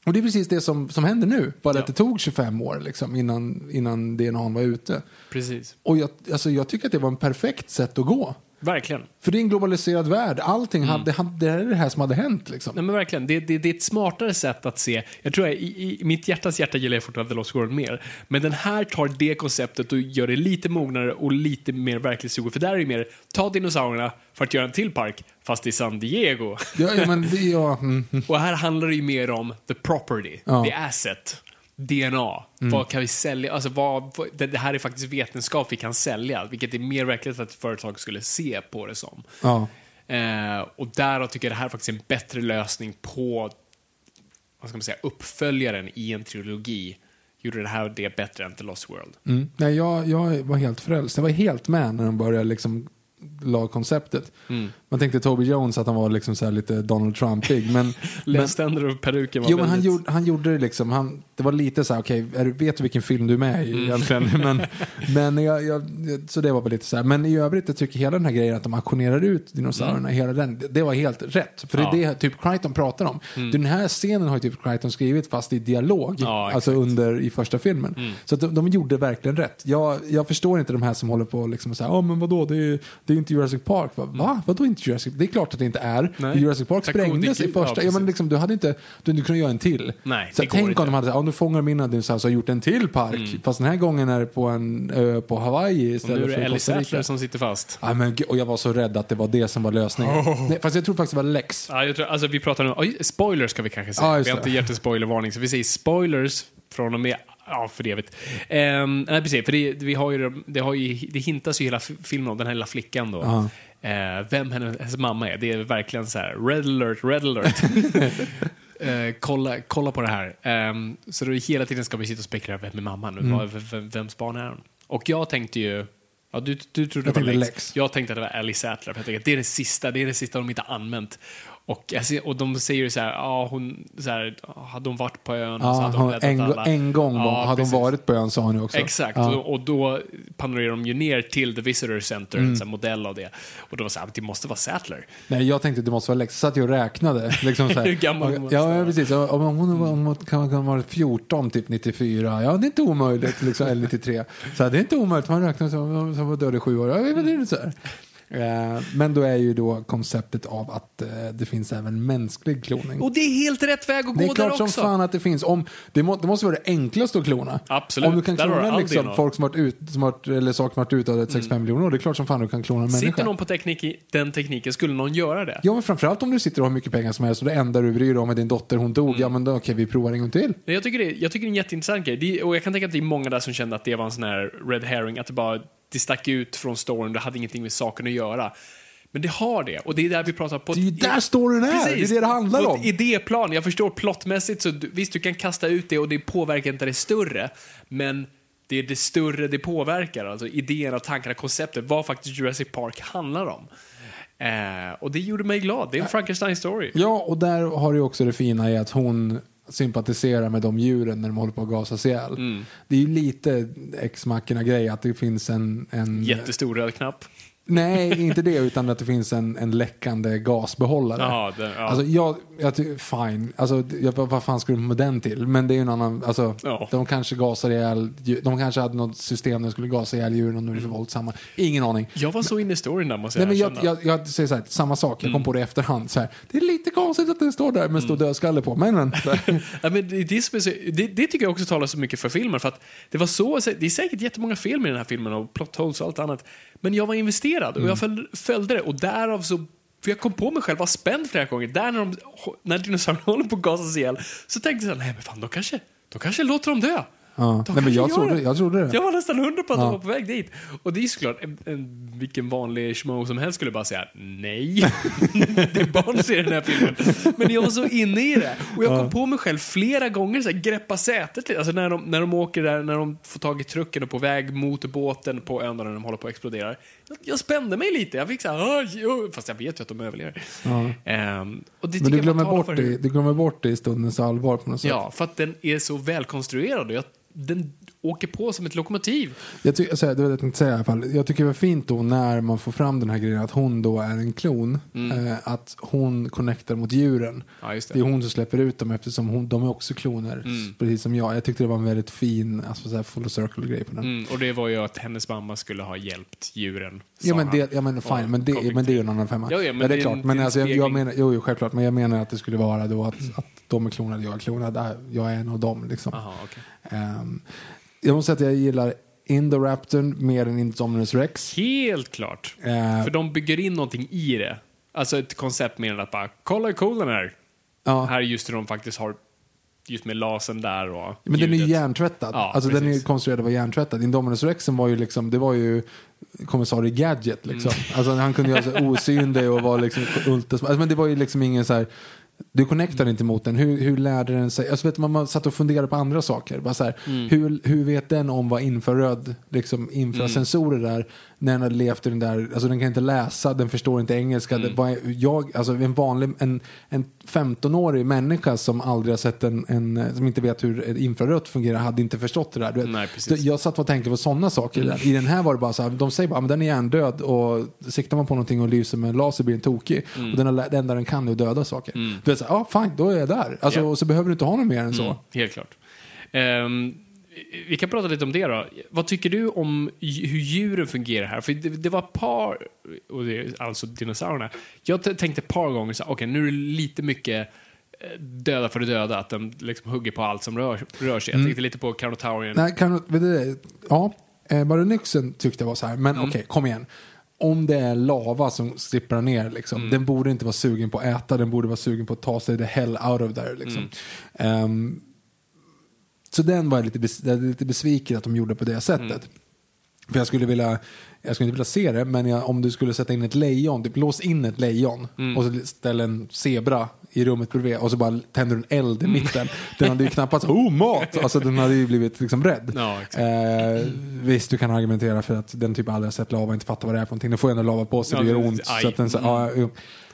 Och det är precis det som, som händer nu. Bara Ja. att det tog 25 år liksom, innan, innan DNA var ute. Precis. Och jag, alltså, jag tycker att det var en perfekt sätt att gå. Verkligen. För det är en globaliserad värld. Allting hade, hade, det här är det här som hade hänt. Liksom. Nej men verkligen, det, det, det är ett smartare sätt att se. Jag tror att i, i mitt hjärtas hjärta gillar jag fortfarande The Lost World mer. Men den här tar det konceptet och gör det lite mognare och lite mer verklighetstroget. För där är det mer, ta dinosaurierna för att göra en till park, fast i San Diego. Ja, ja, men det, ja, mm, mm. [laughs] Och här handlar det ju mer om the property, Ja. the asset, DNA. Vad kan vi sälja? Alltså vad, det, här är faktiskt vetenskap vi kan sälja, vilket är mer verkligt att företag skulle se på det som. ja. Eh, och därav tycker jag det här är faktiskt en bättre lösning på vad ska man säga, uppföljaren i en trilogi. Gjorde det här det bättre än The Lost World. Mm. Nej, jag, jag var helt frälst. Jag var helt med när de började liksom la konceptet. Mm. Man tänkte Toby Jones att han var liksom så här lite Donald Trumpig. Men, [laughs] Läständer och peruken var jo, men han, gjorde, han gjorde det liksom. Han, det var lite så här, okej, du- vet du vilken film du är med Mm. i egentligen? [laughs] Men, men jag, jag, så det var väl lite så här. Men i övrigt, jag tycker hela den här grejen att de auktionerar ut dinosaurierna, hela den, det, det var helt rätt. För Mm. Ja. Mm. det är det typ Crichton pratar om. Den här scenen har ju typ Crichton skrivit fast i dialog. Ja, alltså under i första filmen. Mm. Så de, de gjorde verkligen rätt. Jag, jag förstår inte de här som håller på och liksom säga, ja men vadå, det är, det är inte Jurassic Park. Va? Va? Vadå inte Jurassic Det är klart att det inte är. Nej. Jurassic Park Tack, sprängdes i Cody. Ja, första, ja, men liksom, du hade inte, du hade inte kunnat göra en till. Nej, så tänk inte. om de hade ja nu fångar mina dinosaurier och gjort en till park. Fast den här gången är det på en ö på Hawaii Och nu istället är det för Ellie. Sattler som sitter fast. Ja, men, och jag var så rädd att det var det som var lösningen. Nej, fast jag tror faktiskt det var Lex. Ja, jag tror, alltså vi pratar nu, oj, spoilers ska vi kanske säga. Ja, vi har inte gett en spoilervarning, så vi säger spoilers från och med, ja för evigt. Um, nej precis, för det, vi har ju, det, har ju, det hintas ju hela filmen om den här lilla flickan då. Ja. Eh, vem hennes mamma är, det är verkligen så här, red alert, red alert. [laughs] Eh, kolla, kolla på det här. Ehm, så då hela tiden ska vi sitta och spekulera, vem är mamman? Mm. Vems barn är hon? Och jag tänkte ju, ja, du, du trodde Jag det var tänkte Lex. Lex. Jag tänkte att det var Ellie Sattler, för jag tänkte det är det sista, det är det sista de inte har använt. Och, och de säger ju så här, ja, hon, så här, hade hon varit på ön så Ja, hade hon en, alla. en gång var, Ja, hade precis. hon varit på ön sa hon ju också. Exakt, Ja. och, och då panorerar de ju ner till The Visitor Center, Mm. en modell av det. Och då var så här, det måste vara Sattler. Nej, jag tänkte att det måste vara Lex. Så satt jag och räknade. Liksom så här. [laughs] Hur gammal hon måste ja, ja, precis. Om hon, om hon kan, kan vara 14, typ 94. Ja, det är inte omöjligt. Liksom, eller 93. Så här, det är inte omöjligt. Man räknar som som var död i sju år. Ja, det är så här. Eh, Men då är ju då konceptet av att eh, det finns även mänsklig kloning. Och det är helt rätt väg att Det gå är klart där som också. fan att det finns. Om, det, må, det måste vara det enklaste att klona. Absolut. Om du kan Där klona liksom, folk som varit ut, som varit, eller saker som varit utdödade 65 miljoner år, det är klart som fan du kan klona en människa. Sitter någon på teknik, i- den tekniken, skulle någon göra det? Ja, men framförallt om du sitter och har mycket pengar som helst och det enda du bryr dig om är din dotter, hon dog. Mm. Ja, men då, okej, vi provar en gång till. Jag tycker, det, jag tycker det är en jätteintressant grej. Det, och jag kan tänka att det är många där som kände att det var en sån här red herring, att det bara det stack ut från storyn, det hade ingenting med saken att göra. Men det har det, och det är där vi pratar på... Det är ju där storyn är. Det är det det handlar om. idéplan, jag förstår plottmässigt, så du, visst du kan kasta ut det och det påverkar inte det större, men det är det större det påverkar, alltså idéerna, tankarna, konceptet, vad faktiskt Jurassic Park handlar om. Eh, och det gjorde mig glad, det är en Frankenstein-story. Ja, och där har du också det fina i att hon sympatiserar med de djuren när de håller på att gasas ihjäl. Mm. Det är ju lite ex machina grej att det finns en... en Jättestor röd knapp. Nej, inte det, utan att det finns en, en läckande gasbehållare. Ja, det- ja. Alltså, jag, jag tycker, fine. Alltså, jag, vad fan skulle de med den till? Men det är ju en annan, alltså, Ja. de kanske gasar ihjäl, de kanske hade något system där de skulle gasa ihjäl djuren om de blir för våldsamma. Ingen aning. Jag var så inne i storyn där måste Nej, jag men jag, jag, jag säger så här, samma sak, jag kom Mm. på det i efterhand. Så här, det är lite konstigt att den står där med en stor dödskalle på. Men, men. [laughs] Ja, men det, det, det, tycker jag också talar så mycket för filmen. För att det, var så, det är säkert jättemånga film i den här filmen och plot holes och allt annat. Men jag var investerad och jag följde, följde det. Och därav så för jag kom på mig själv, var spänd flera gånger. Där när, de, när dinosaurierna [laughs] håller på att gasas ihjäl så tänkte jag nej men fan, då kanske, då kanske låter dem dö. Ja. Nej, men jag trodde- det. jag trodde det. Jag var nästan hundra på att Ja. de var på väg dit. Och det är såklart, en, en, vilken vanlig schmo som helst skulle bara säga nej. [laughs] det är barn ser den här filmen. Men jag var så inne i det. Och jag kom på mig själv flera gånger, så här, greppa sätet lite. Alltså när de, när de åker där, när de får tag i trucken och på väg mot båten på ön där de håller på att explodera. Jag, jag spände mig lite. Jag fick så här, "Aj, oj", fast jag vet ju att de överlever. Ehm, och det men du glömmer, bort det, du glömmer bort det i stundens allvar på något sätt. Ja, för att den är så välkonstruerad. Och jag, den åker på som ett lokomotiv. Jag, ty- alltså, det var det jag tänkte säga i alla fall. Jag tycker det var fint då när man får fram den här grejen att hon då är en klon. Eh, att hon connectar mot djuren. Mm. Ja, det. det är hon som släpper ut dem eftersom hon, de är också kloner. Mm. Precis som jag. Jag tyckte det var en väldigt fin alltså, så här full circle grej på den. Mm, och det var ju att hennes mamma skulle ha hjälpt djuren. Ja men, det, ja men fine, men det, men det är ju en annan femma. Ja, ja, men är det är klart. en- Men alltså, jag, jag menar, jo, självklart. Men jag menar att det skulle vara då att, att de är klonade, jag är klonad. äh, Jag är en av dem liksom. Aha, okej. Ehm, jag måste säga att jag gillar Indoraptorn mer än Indominus Rex. Helt klart. Eh, För de bygger in någonting i det. Alltså ett koncept mer än att bara, kolla hur cool den är. ja. Här är just hur de faktiskt har, just med lasen där och Men den är ju ljudet. hjärntvättad. Ja, alltså den är precis. konstruerad att vara hjärntvättad. Indominus Rexen var ju liksom, det var ju kommissarie Gadget liksom. Mm. Alltså han kunde göra sig osynlig och var liksom [laughs] ultra... Alltså, men det var ju liksom ingen så här... Du connectade inte mot den. Hur, hur lärde den sig? Alltså vet man, man satt och funderade på andra saker. Bara så här, Mm. hur, hur vet den om vad infraröd, liksom infrasensorer är? När den har levt i den där, alltså den kan inte läsa, den förstår inte engelska. Mm. Är, jag, alltså en vanlig, en, en 15-årig människa som aldrig har sett en, en, som inte vet hur infrarött fungerar, hade inte förstått det där. Vet. Nej, precis. Mm. Jag satt och tänkte på sådana saker. Där. I den här var det bara så här, de säger bara, "Ah, men den är hjärndöd och siktar man på någonting och lyser med en laser blir den tokig. Mm. Och den det enda den kan är att döda saker. Du vet ja fine, då är jag där. Alltså, Ja. Och så behöver du inte ha något mer än så. Mm, helt klart. Ehm, vi kan prata lite om det då. Vad tycker du om hur djuren fungerar här? För det, det var ett par, och det är alltså dinosaurierna. Jag tänkte ett par gånger så okej nu är det lite mycket eh, döda för det döda, att de liksom hugger på allt som rör, rör sig. Jag tänkte lite på Carnotaurien. Nej, kan, vet du, det? ja, eh, Baryonyxen tyckte jag var så här, men Mm. okej, kom igen. Om det är lava som sipprar ner, liksom, Mm. den borde inte vara sugen på att äta, den borde vara sugen på att ta sig the hell out of there. Liksom. Mm. Ehm, så den var jag lite, bes, jag lite besviken att de gjorde på det sättet. Mm. För jag skulle vilja, jag skulle inte vilja se det, men jag, om du skulle sätta in ett lejon, typ lås in ett lejon Mm. och så ställa en zebra i rummet bredvid och så bara tänder du en eld i Mm. mitten. Den hade ju knappast, oh mat! Alltså den hade ju blivit liksom rädd. Ja. Eh, visst, du kan argumentera för att den typ aldrig har sett lava, inte fattar vad det är för någonting. Den får ändå lava på sig, Ja, det gör ont. Så att den, så, Mm.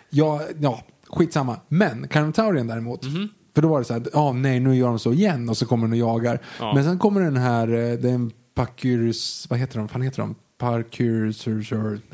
ja, ja, skitsamma. Men Carnotaurien däremot, Mhm. För då var det så här, ja nej nu gör de så igen och så kommer den och jagar. Ja. Men sen kommer den här, eh, den Pacurus, vad heter de? Vad heter de? Parcurus,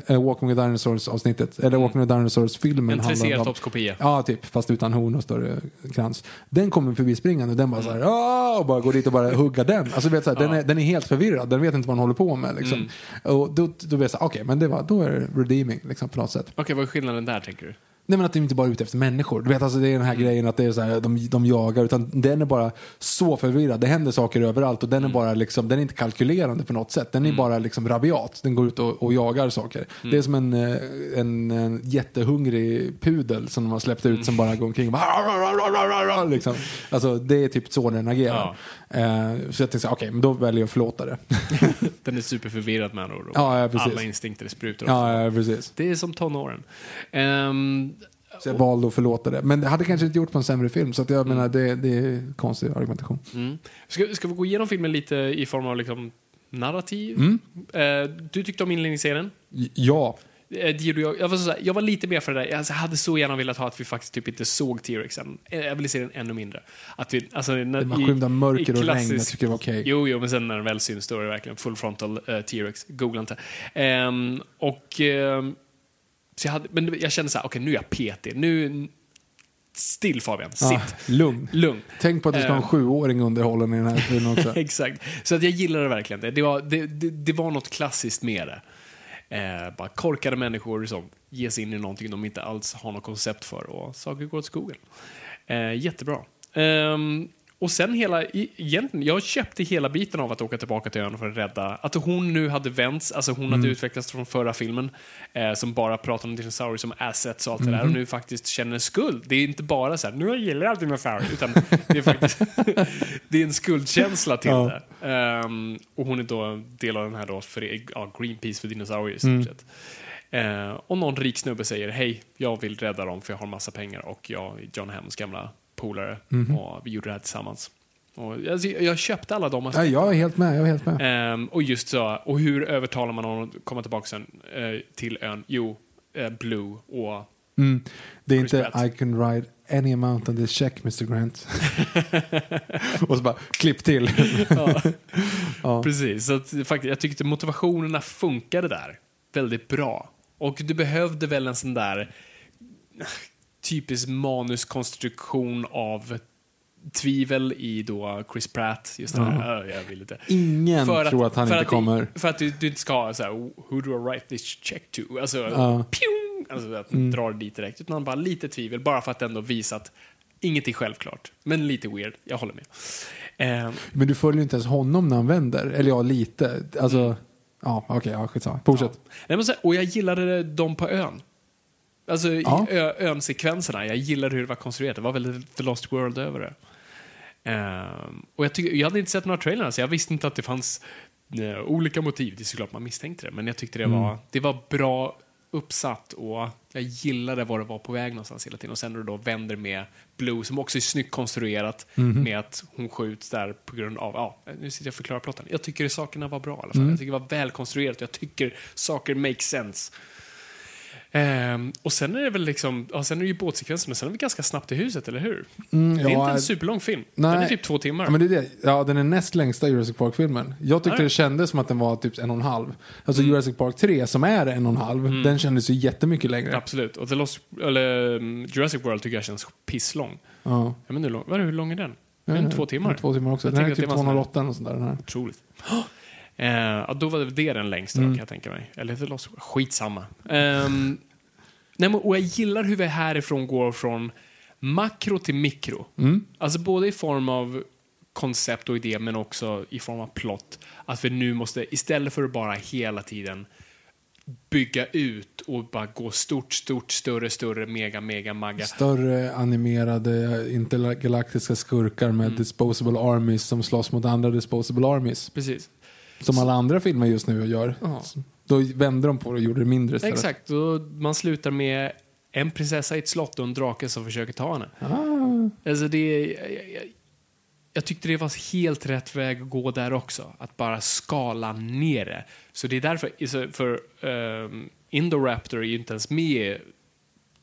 äh, Walking with Dinosaurs avsnittet, eller Walking with Dinosaurs filmen. En triceratopskopia. Ja, typ. Fast utan horn och större krans. Den kommer förbi springande och den bara så här, "Åh!" och bara går dit och bara hugga den. Alltså, vet, så här, den, är, den är helt förvirrad. Den vet inte vad den håller på med. Liksom. Och då, då blir jag så här, okej, men det var, då är det redeeming liksom, på något sätt. Okej, vad är skillnaden där tänker du? Nej men att de inte bara är ute efter människor. Du vet alltså det är den här grejen att det är så här, de, de jagar utan den är bara så förvirrad. Det händer saker överallt och den är bara liksom, den är inte kalkylerande på något sätt. Den är bara liksom rabiat. Den går ut och, och jagar saker. Det är som en, eh, en, en jättehungrig pudel som de har släppt ut som bara går omkring och bara, liksom. Alltså det är typ så den agerar. Eh, så jag tänkte okej men då väljer jag att förlåta det. [laughs] Den är superförvirrad med andra ord. Ja, ja, precis. Alla instinkter sprutar ja, ja, precis. Det är som tonåren. Ehm, Så jag valde att förlåta det. Men det hade kanske inte gjort på en sämre film. Så att jag menar det, det är konstig argumentation. mm. ska, ska vi gå igenom filmen lite i form av liksom narrativ? Mm. Eh, du tyckte om inledningsscenen? Ja. Eh, jag, jag, var så här, jag var lite mer för det där. Jag alltså, hade så gärna velat ha att vi faktiskt typ inte såg T-Rexen. Eh, Jag ville se den ännu mindre. Att vi, alltså, när, Det var skymda mörker och regn. Jag tycker det var okej. Jo, jo, men sen när den väl syns då är det verkligen full frontal eh, T-Rex. Googla inte. Ehm, och... ehm, så jag hade, men jag kände så här, okej nu är jag PT. Nu... Still Fabian, sitt. Ah, lugn. Lugn. Tänk på att du ska ha en Eh. sjuåring underhållen i den här filmen också. [laughs] Exakt. Så att jag gillade verkligen det. Det var, det, det, det var något klassiskt med det. Eh, bara korkade människor som ger sig in i någonting de inte alls har något koncept för och saker går åt skogen. Eh, jättebra. Ehm, och sen hela, egentligen, jag köpte hela biten av att åka tillbaka till ön för att rädda, att hon nu hade vänts, alltså hon hade utvecklats från förra filmen, eh, som bara pratade om dinosaurier som assets och allt det där, och nu faktiskt känner skuld. Det är inte bara så här, nu gillar jag dinosaurier, utan [laughs] det är faktiskt, [laughs] det är en skuldkänsla till Ja. det. Ehm, och hon är då en del av den här då, för, ja, Greenpeace för dinosaurier i stort sett. Eh, och någon rik snubbe säger hej, jag vill rädda dem för jag har massa pengar och jag är John Hams gamla polare och vi gjorde det här tillsammans. Och, alltså, jag köpte alla de Ja, jag är helt med. Jag är helt med. Ehm, och just så, och hur övertalar man honom att komma tillbaka sen, eh, till ön? Jo, eh, Blue och Det är Chris inte Pratt. I can ride any amount on this check Mr Grant. [laughs] och så bara klipp till. [laughs] Precis, så att, faktiskt, jag tyckte motivationerna funkade där väldigt bra. Och du behövde väl en sån där typisk manuskonstruktion av tvivel i då Chris Pratt. Just här, "Ö, jag vill inte. Ingen För tror att han för inte att, kommer. För att du, du inte ska ha så här, who do I write this check to? Alltså, Ja. pjong! alltså att Mm. dra det dit direkt. Utan bara lite tvivel, bara för att ändå visa att inget är självklart. Men lite weird, jag håller med. Eh, Men du följer ju inte ens honom när han vänder. Eller ja, lite. Alltså, Mm. ja okej, ja, skitsamma. Fortsätt. Så, och jag gillade dem på ön. Alltså Ja. ön-sekvenserna. Jag gillade hur det var konstruerat. Det var väldigt The Lost World över det. Ehm, och jag, jag hade inte sett några trailrar, så jag visste inte att det fanns eh, olika motiv. Det är såklart man misstänkte det, men jag tyckte det var, det var bra uppsatt och jag gillade var det var på väg någonstans hela tiden. Och sen när det då vänder med Blue, som också är snyggt konstruerat med att hon skjuts där på grund av, ja, nu sitter jag och förklarar plotten. Jag tycker sakerna var bra i alla fall. Jag tycker det var välkonstruerat och jag tycker saker make sense. Ehm, och sen är det väl liksom, ja, sen är det ju båtsekvensen, men sen är vi ganska snabbt i huset, eller hur? Mm, det är ja, inte en superlång film. nej. Den är typ två timmar. Ja, men det är det. Ja, den är näst längsta Jurassic Park-filmen. Jag tyckte Ja. det kändes som att den var typ en och en halv. Alltså Mm. Jurassic Park 3, som är en och en halv, den kändes ju jättemycket längre. Absolut. Och The Lost, eller, um, Jurassic World tycker jag känns pisslång. Ja. Vet inte hur lång, vad är det, hur lång är den? Är den Ja, två timmar? Två timmar också. Jag Den är typ att det var en sån här- 208 och sånt där. Den här. Otroligt. Eh, ja, då var det det den längsta Mm. kan jag tänka mig. Eller Lost Skitsamma. Um, nej, men, och jag gillar hur vi härifrån går från makro till mikro. Mm. Alltså både i form av koncept och idé, men också i form av plott. Att vi nu måste, istället för att bara hela tiden bygga ut och bara gå stort, stort, större, större, mega, mega, magga. Större animerade intergalaktiska skurkar med Mm. disposable armies som slåss mot andra disposable armies. Precis. Som alla andra filmer just nu gör. Ja. Då vände de på det och gjorde det mindre istället. Exakt, och man slutar med en prinsessa i ett slott och en drake som försöker ta henne. Ah. Alltså det, jag, jag, jag tyckte det var helt rätt väg att gå där också. Att bara skala ner det. Så det är därför, för um, Indoraptor är ju inte ens med i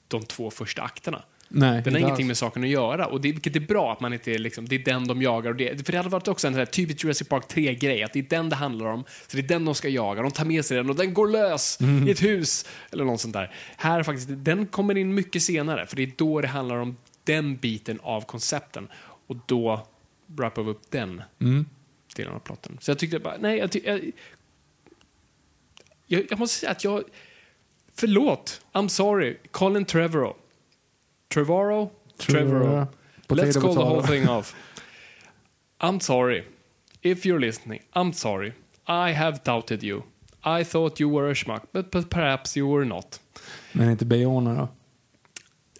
de två första akterna. Nej, Den har ingenting alls. med saken att göra. Och det, vilket är bra att man inte liksom, det är den de jagar. Och det, för det hade varit också en typisk Jurassic Park 3-grej, att det är den det handlar om. Så det är den de ska jaga. De tar med sig den och den går lös Mm. i ett hus. Eller något sånt där. Här faktiskt, den kommer in mycket senare, för det är då det handlar om den biten av koncepten. Och då wrappar vi upp den Mm. delen av plotten. Så jag tyckte bara, nej, jag, ty, jag, jag, jag måste säga att jag, förlåt, I'm sorry, Colin Trevorrow. Trevorrow? Trevorrow. Potato, Let's call the whole thing off. I'm sorry. If you're listening, I'm sorry. I have doubted you. I thought you were a schmuck, but, but perhaps you were not. Men inte Bayona då?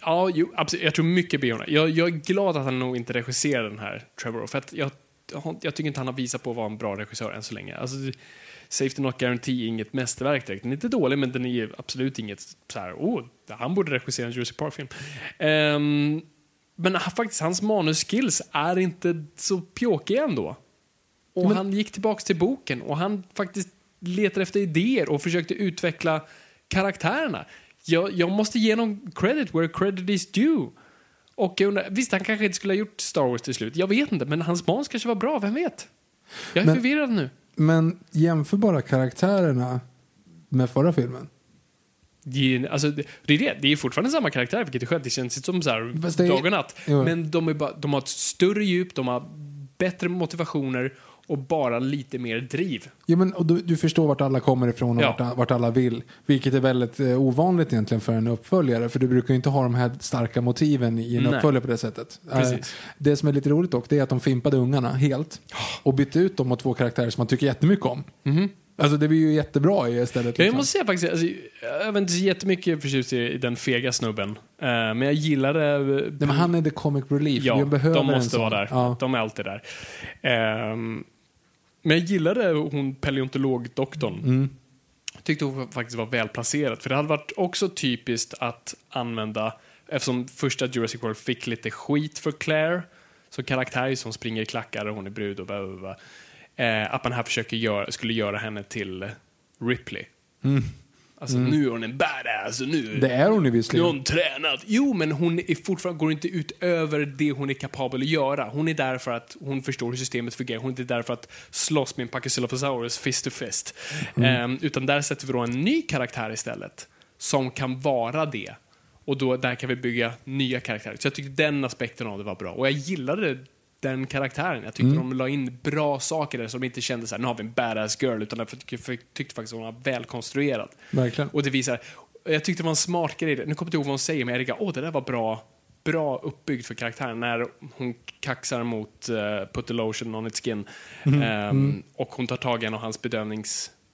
Ja, jo, absolut. Jag tror mycket Beyoncé. Jag, jag är glad att han nog inte regisserar den här Trevor, för att jag, jag, jag tycker inte han har visat på att vara en bra regissör än så länge. Alltså, Safety Not Guarantee är inget mästerverk direkt. Den är inte dålig, men den är absolut inget så här, oh, han borde regissera en Jurassic Park-film. Ehm, men faktiskt, hans manusskills är inte så pjåkiga ändå. Och han gick tillbaks till boken och han faktiskt letade efter idéer och försökte utveckla karaktärerna. Jag, jag måste ge honom credit where credit is due. Och jag undrar, visst, han kanske inte skulle ha gjort Star Wars till slut. Jag vet inte, men hans manus kanske var bra, vem vet? Jag är Men- förvirrad nu. Men jämför bara karaktärerna med förra filmen. Det är, alltså, det, är det. Det är fortfarande samma karaktär, vilket är skönt. Det känns inte som så här dag och natt. Jo. Men de, bara, de har ett större djup, de har bättre motivationer och bara lite mer driv. Jo, men, och du, du förstår vart alla kommer ifrån och Ja. vart, vart alla vill. Vilket är väldigt eh, ovanligt egentligen för en uppföljare. För du brukar ju inte ha de här starka motiven i en Nej. uppföljare på det sättet. Eh, det som är lite roligt dock, det är att de fimpade ungarna helt. Och bytte ut dem mot två karaktärer som man tycker jättemycket om. Alltså det blir ju jättebra i istället. Mhm. Jag liksom. måste säga faktiskt, alltså, jag var inte så jättemycket förtjust i, den fega snubben. Eh, men jag gillade... eh, Nej, men han är the comic relief. Ja, de måste vara där. Ja. De är alltid där. Ehm, men jag gillade hon paleontologdoktorn. Mm. Tyckte hon faktiskt var välplacerad. För det hade varit också typiskt att använda, eftersom första Jurassic World fick lite skit för Claire, som karaktär som springer i klackar och hon är brud och bla, bla, bla. Eh, att man här försöker göra, skulle göra henne till Ripley. Alltså nu är hon en badass och nu, Mm. Det är hon nu har hon tränat. Jo, men hon är fortfarande, går inte utöver det hon är kapabel att göra. Hon är där för att hon förstår hur systemet fungerar. Hon är inte där för att slåss med en Pachycephalosaurus fist to fist. Mm. Ehm, utan där sätter vi då en ny karaktär istället. Som kan vara det. Och då, där kan vi bygga nya karaktärer. Så jag tyckte den aspekten av det var bra. Och jag gillade den karaktären. Jag tyckte de la in bra saker där som inte kändes såhär, nu har vi en badass girl. Utan jag tyckte, faktiskt hon var välkonstruerad. Verkligen. Och det visar, jag tyckte det var en smart grej. Nu kommer jag inte ihåg vad hon säger, men jag tänkte, åh det där var bra, bra uppbyggt för karaktären. När hon kaxar mot uh, put the lotion on its skin. Mm. Ehm, Och hon tar tag i en av hans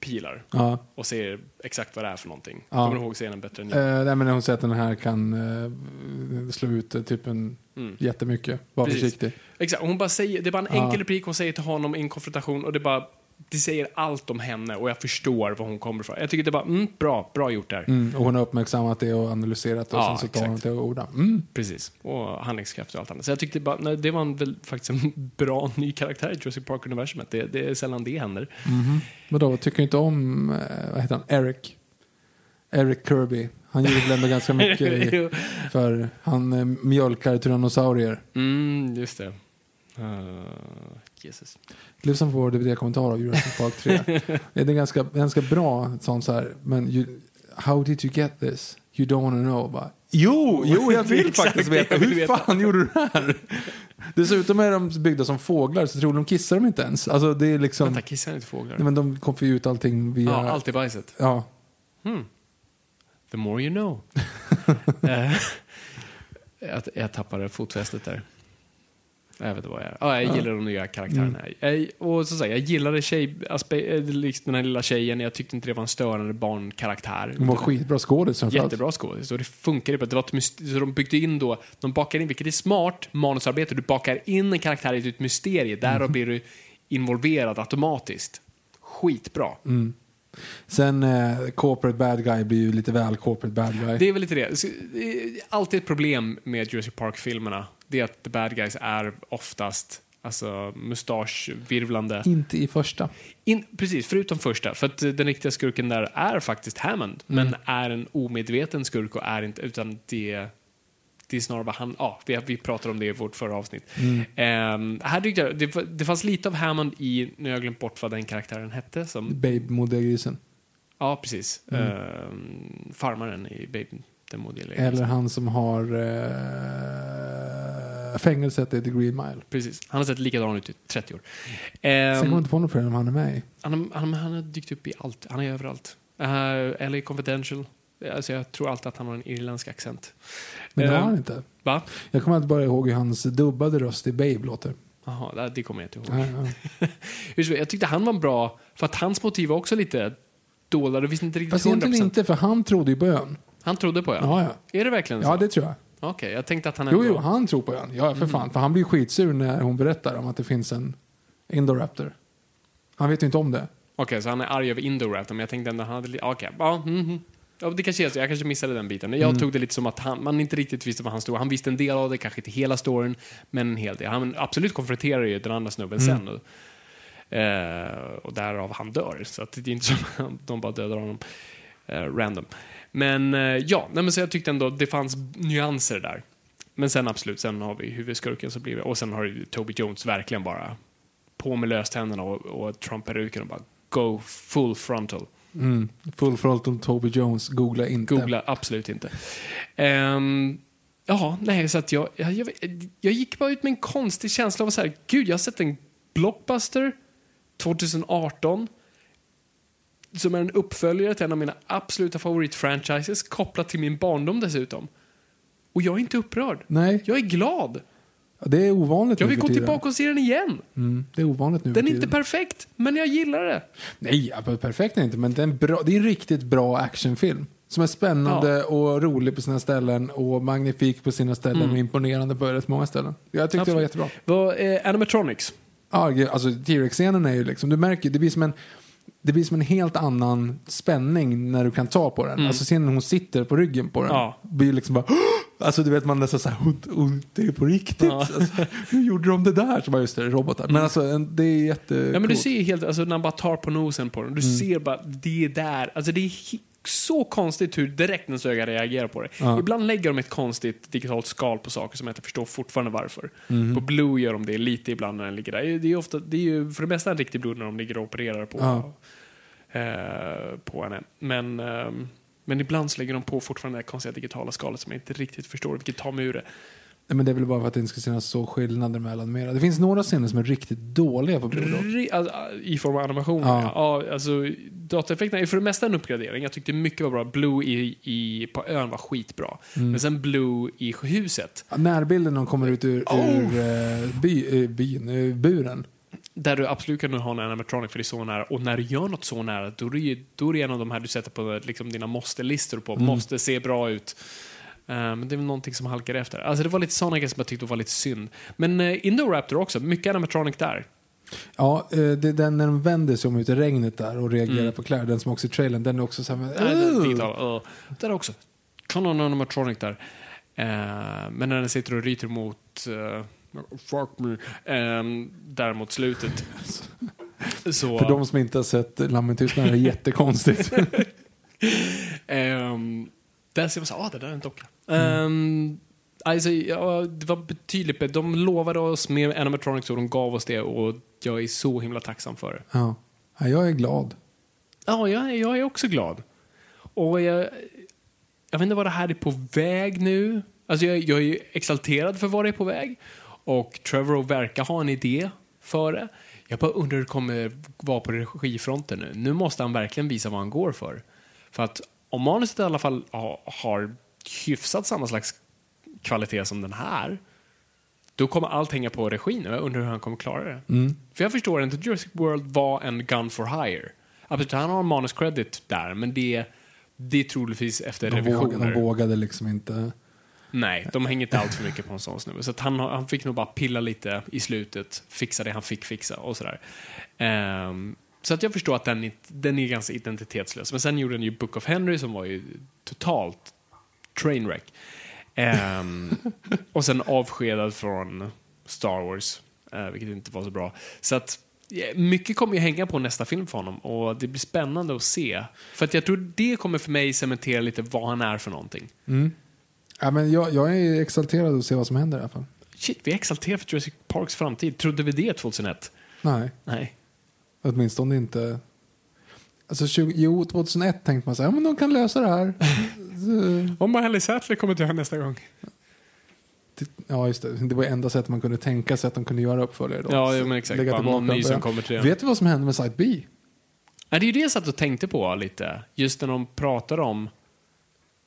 bedövningspilar. Ja. Och ser exakt vad det är för någonting. Ja. Kommer du ihåg scenen bättre än jag? Eh, nej, men hon säger att den här kan eh, slå ut eh, typ en jättemycket. Var Precis. försiktig. Exakt, hon bara säger, det är bara en Ja. enkel replik hon säger till honom i en konfrontation och det bara det säger allt om henne och jag förstår var hon kommer ifrån. Jag tycker det var mm, bra, bra gjort där. Mm, och hon har uppmärksammat det och analyserat det och Ja, sen så tar hon det och orda. Mm. Precis. Och handlingskraft och allt annat. Så jag tyckte bara, nej, det var en, väl, faktiskt en [laughs] bra ny karaktär i Jurassic Park-universumet. Det, det är sällan det händer. Vadå, tycker du inte om, eh, vad heter han, Eric? Eric Kirby. Han väl ändå ganska [laughs] mycket i, för han eh, mjölkar tyrannosaurier. Mm, just det. Uh, Jesus. Lyssna på vår DVD-kommentar av Jurassic Park 3. [laughs] det är ganska, ganska bra sånt så här, men you, how did you get this? You don't wanna know. Bara, jo, jo, jag vill [laughs] faktiskt veta. Hur veta. fan gjorde du det här? Dessutom är de byggda som fåglar, så tror de kissar de inte ens. Alltså det är liksom, Vänta, kissar inte fåglar? nej, men de kommer få ut allting via... Ja, allt i bajset. Ja. The more you know. [laughs] Eh, jag, jag tappade fotfästet där. Jag vet inte vad jag är. Ja, jag gillar de nya karaktärerna. Jag, och så säger jag gillade tjej, aspe, eh, liksom den här lilla tjejen. Jag tyckte inte det var en störande barnkaraktär. De var skitbra skådis. Jättebra skådis. Och det funkade. Det var ett så de byggde in då, de bakar in, vilket är smart manusarbete, du bakar in en karaktär i ett mysterie. Därav blir du involverad automatiskt. Skitbra. Sen eh, corporate bad guy blir ju lite väl corporate bad guy. Det är väl lite det. Så, det är Alltid ett problem med Jurassic Park-filmerna. Det är att the bad guys är oftast alltså, mustaschvirvlande. Inte i första. In, precis, förutom första. För att eh, den riktiga skurken där är faktiskt Hammond. Men är en omedveten skurk och är inte, utan det det är snarare bara han, ja, vi, vi pratade om det i vårt förra avsnitt. Ehm, här tyckte jag, det, det fanns lite av Hammond i, nu har jag glömt bort vad den karaktären hette. Som, Babe modegrisen. ja, precis. Ehm, farmaren i modellen. Eller han som har eh, fängelset i The Green Mile. Precis. Han har sett likadan ut i 30 år. Sen Ehm, kommer jag inte på något program han är med i. han, har- han, han har dykt upp i allt. Han är överallt. Uh, LA Confidential. Alltså jag tror alltid att han har en irländsk accent. Men det har Ehm, han inte. Va? Jag kommer inte bara ihåg hur hans dubbade röst i Babe låter. Jaha, det- kommer jag inte ihåg. Ja. [laughs] Helst, Jag tyckte han var bra, för att hans motiv var också lite dolda. Du visste inte riktigt Fast 100%. egentligen inte, för han trodde ju på ön. Han trodde på ön? Ja, ja. Är det verkligen så? Ja, det tror jag. Okej, jag tänkte att han Jo, ändå... jo, han tror på ön. Ja, Mm. för fan. För han blir skitsur när hon berättar om att det finns en Indoraptor. Han vet ju inte om det. Okej, så han är arg över Indoraptor, men jag tänkte ändå han hade lite... Okej, ja, mhm. ja, det kanske är så. Jag kanske missade den biten. Jag Mm. tog det lite som att han, man inte riktigt visste vad han stod. Han visste en del av det, kanske inte hela storyn, men en hel del. Han absolut konfronterar ju den andra snubben Mm. sen. Och, eh, och därav han dör. Så det är inte som att de bara dödar honom eh, random. Men eh, ja, nej, men så jag tyckte ändå det fanns nyanser där. Men sen absolut, sen har vi huvudskurken så blir det, och sen har ju Toby Jones verkligen bara på med löständerna och, och Trump-peruken och bara go full frontal. Mm. Full Throttle Toby Jones. Googla inte. Googla absolut inte. Um, ja, nej, så att jag, jag, jag, jag gick bara ut med en konstig känsla av så här, gud, jag har sett en blockbuster 2018 som är en uppföljare till en av mina absoluta favoritfranchises, kopplat till min barndom dessutom. Och jag är inte upprörd. Nej, Jag är glad. det är ovanligt Jag vill gå tillbaka och se den igen. Mm, det är ovanligt nu Den är inte perfekt, men jag gillar det. Nej, ja, perfekt är inte, men det är, en bra, det är en riktigt bra actionfilm. Som är spännande och rolig på sina ställen och magnifik på sina ställen och imponerande på rätt många ställen. Jag tyckte det var Absolut. jättebra. Vad, eh, animatronics. Ja, alltså T-Rex-scenen är ju liksom, du märker, det blir som en det blir som en helt annan spänning när du kan ta på den. Alltså sen när hon sitter på ryggen på den. Ja. Blir liksom bara, alltså du vet man nästan såhär, hon, hon, det är på riktigt. Ja. Alltså, hur gjorde de det där? Så bara just det, robotar. Men alltså en, det är jätte Ja, men du ser helt, alltså när han bara tar på nosen på den, du ser bara, det är där, alltså det är så konstigt hur direkt ens öga reagerar på det. Ja. Ibland lägger de ett konstigt digitalt skal på saker som jag inte förstår fortfarande varför. Mhm. På Blue gör de det lite ibland när den ligger där. Det är, ofta, det är ju för det mesta en riktig Blue när de ligger och opererar på, Ja. eh, på henne. Men, ehm, men ibland så lägger de på fortfarande det här konstiga digitala skalet som jag inte riktigt förstår vilket tar mig ur det. Nej, men det är väl bara för att det inte ska synas så skillnader mellan mera. Det finns några scener som är riktigt dåliga på Blue alltså, I form av animation. Ja. Ja. Alltså, dataeffekterna är för det mesta en uppgradering. Jag tyckte mycket var bra. Blue i, i, på ön var skitbra. Mm. Men sen Blue i huset, Ja, Närbilden när de kommer ut ur, Oh! ur eh, by, eh, byn, eh, buren. där du absolut kan ha en animatronic för det är så nära. Och när du gör något så nära, då är det, då är det en av de här du sätter på liksom, dina måste-listor på. Mm. Måste se bra ut. Eh, Men det är väl någonting som halkar efter. Alltså det var lite sådana grejer som jag tyckte var lite synd. Men uh, Indoraptor också, mycket animatronic där. Ja, eh, det är den när de vänder sig om ut i regnet där och reagerar Mm. på Claire, den som också är trailern, den är också så här, Nej, det är "Ugh." digital. Uh, där också. Kan en animatronic där. Eh, men när den sitter och ryter mot uh, Fuck me. Um, där mot slutet. [laughs] så, För de som inte har sett Lammen tystnar är det jättekonstigt. [laughs] ehm, där ser man så ah, det där är en docka. Um, alltså, ja, det var betydligt bättre. De lovade oss med animatronics och de gav oss det och jag är så himla tacksam för det. ja. ja, jag är glad. Ja, jag, är- jag är också glad. Och jag, jag vet inte vad det här är på väg nu. Alltså jag, jag är ju exalterad för vad det är på väg. Och Trevor verkar ha en idé för det. Jag bara undrar hur det kommer vara på regifronten nu. Nu måste han verkligen visa vad han går för. För att om manuset i alla fall har hyfsat samma slags kvalitet som den här, då kommer allt hänga på regin. och Jag undrar hur han kommer klara det. För jag förstår inte, Jurassic World var en gun for hire. Absolut, han har en manus credit där, men det, det är troligtvis efter De revisioner. vågade, de vågade liksom inte. Nej, de hänger inte allt för mycket på en sån snubbe. Så han, han fick nog bara pilla lite i slutet, fixa det han fick fixa och sådär. Ehm, så att jag förstår att den, den är ganska identitetslös. Men sen gjorde den ju Book of Henry som var ju totalt trainwreck. Ehm, och sen avskedad från Star Wars, eh, vilket inte var så bra. Så att mycket kommer ju hänga på nästa film för honom och det blir spännande att se. För att jag tror det kommer för mig cementera lite vad han är för någonting. Ja, men jag, jag är exalterad att se vad som händer i alla fall. Shit, vi är exalterade för Jurassic Parks framtid. Trodde vi det 2001? Nej, Nej. åtminstone inte. Alltså, 20, jo, 2001 tänkte man så här, ja, men de kan lösa det här. [laughs] Så- Om Ellie Sattler kommer till här nästa gång. Ja, just det. Det var enda sättet man kunde tänka sig att de kunde göra uppföljare då. Ja, men exakt. lägga någon ny som kommer till. Vet du vad som hände med Site B? Ja, det är ju det jag satt och tänkte på lite. Just när de pratar om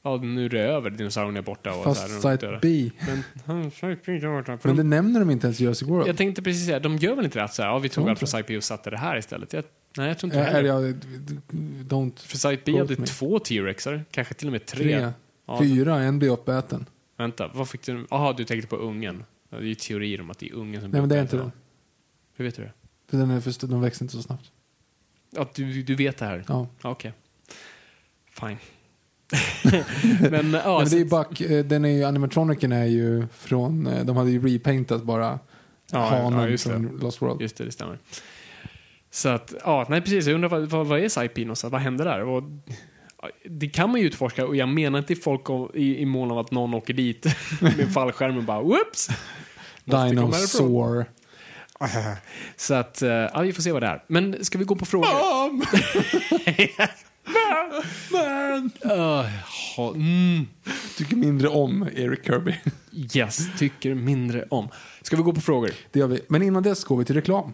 Ja, nu är det över. Dinosaurierna är borta. Och Fast så här, Site döda. B. Men, Site B Men det de, nämner de inte ens i Jurassic World. jag tänkte precis säga, de gör väl inte det att så här, ja, vi tog allt från. Site B och satte det här istället? Jag, nej, jag tror inte heller. eller jag, don't... För Site B hade me. två T-rexar, kanske till och med tre. Tre. Ja, Fyra, en blir uppäten. Vänta, vad fick du? Jaha, du tänkte på ungen. Ja, Det är ju teorier om att det är ungen som Nej, men det är blir inte den. Hur vet du det? För den är för de växer inte så snabbt. Att du, du vet det här? Ja. Ja, Okej. Fine. [laughs] men ja, [laughs] Nej, men det är back, eh, den är ju, animatronicen är ju från, eh, de hade ju repaintat bara Ja, hanen ja, det. från Lost World. Just det, det stämmer. Så att, ja, nej precis. Jag undrar vad, vad, vad är Saipi någonstans? Vad händer där? Och, det kan man ju utforska och jag menar inte folk om, i, i mån av att någon åker dit [laughs] med fallskärmen bara whoops! Dinosaur. Så att, eh, ja, vi får se vad det är. Men ska vi gå på frågor? Uh, [laughs] ha, mm, Tycker mindre om Eric Kirby. yes, tycker mindre om. Ska vi gå på frågor? Det gör vi. Men innan dess går vi till reklam.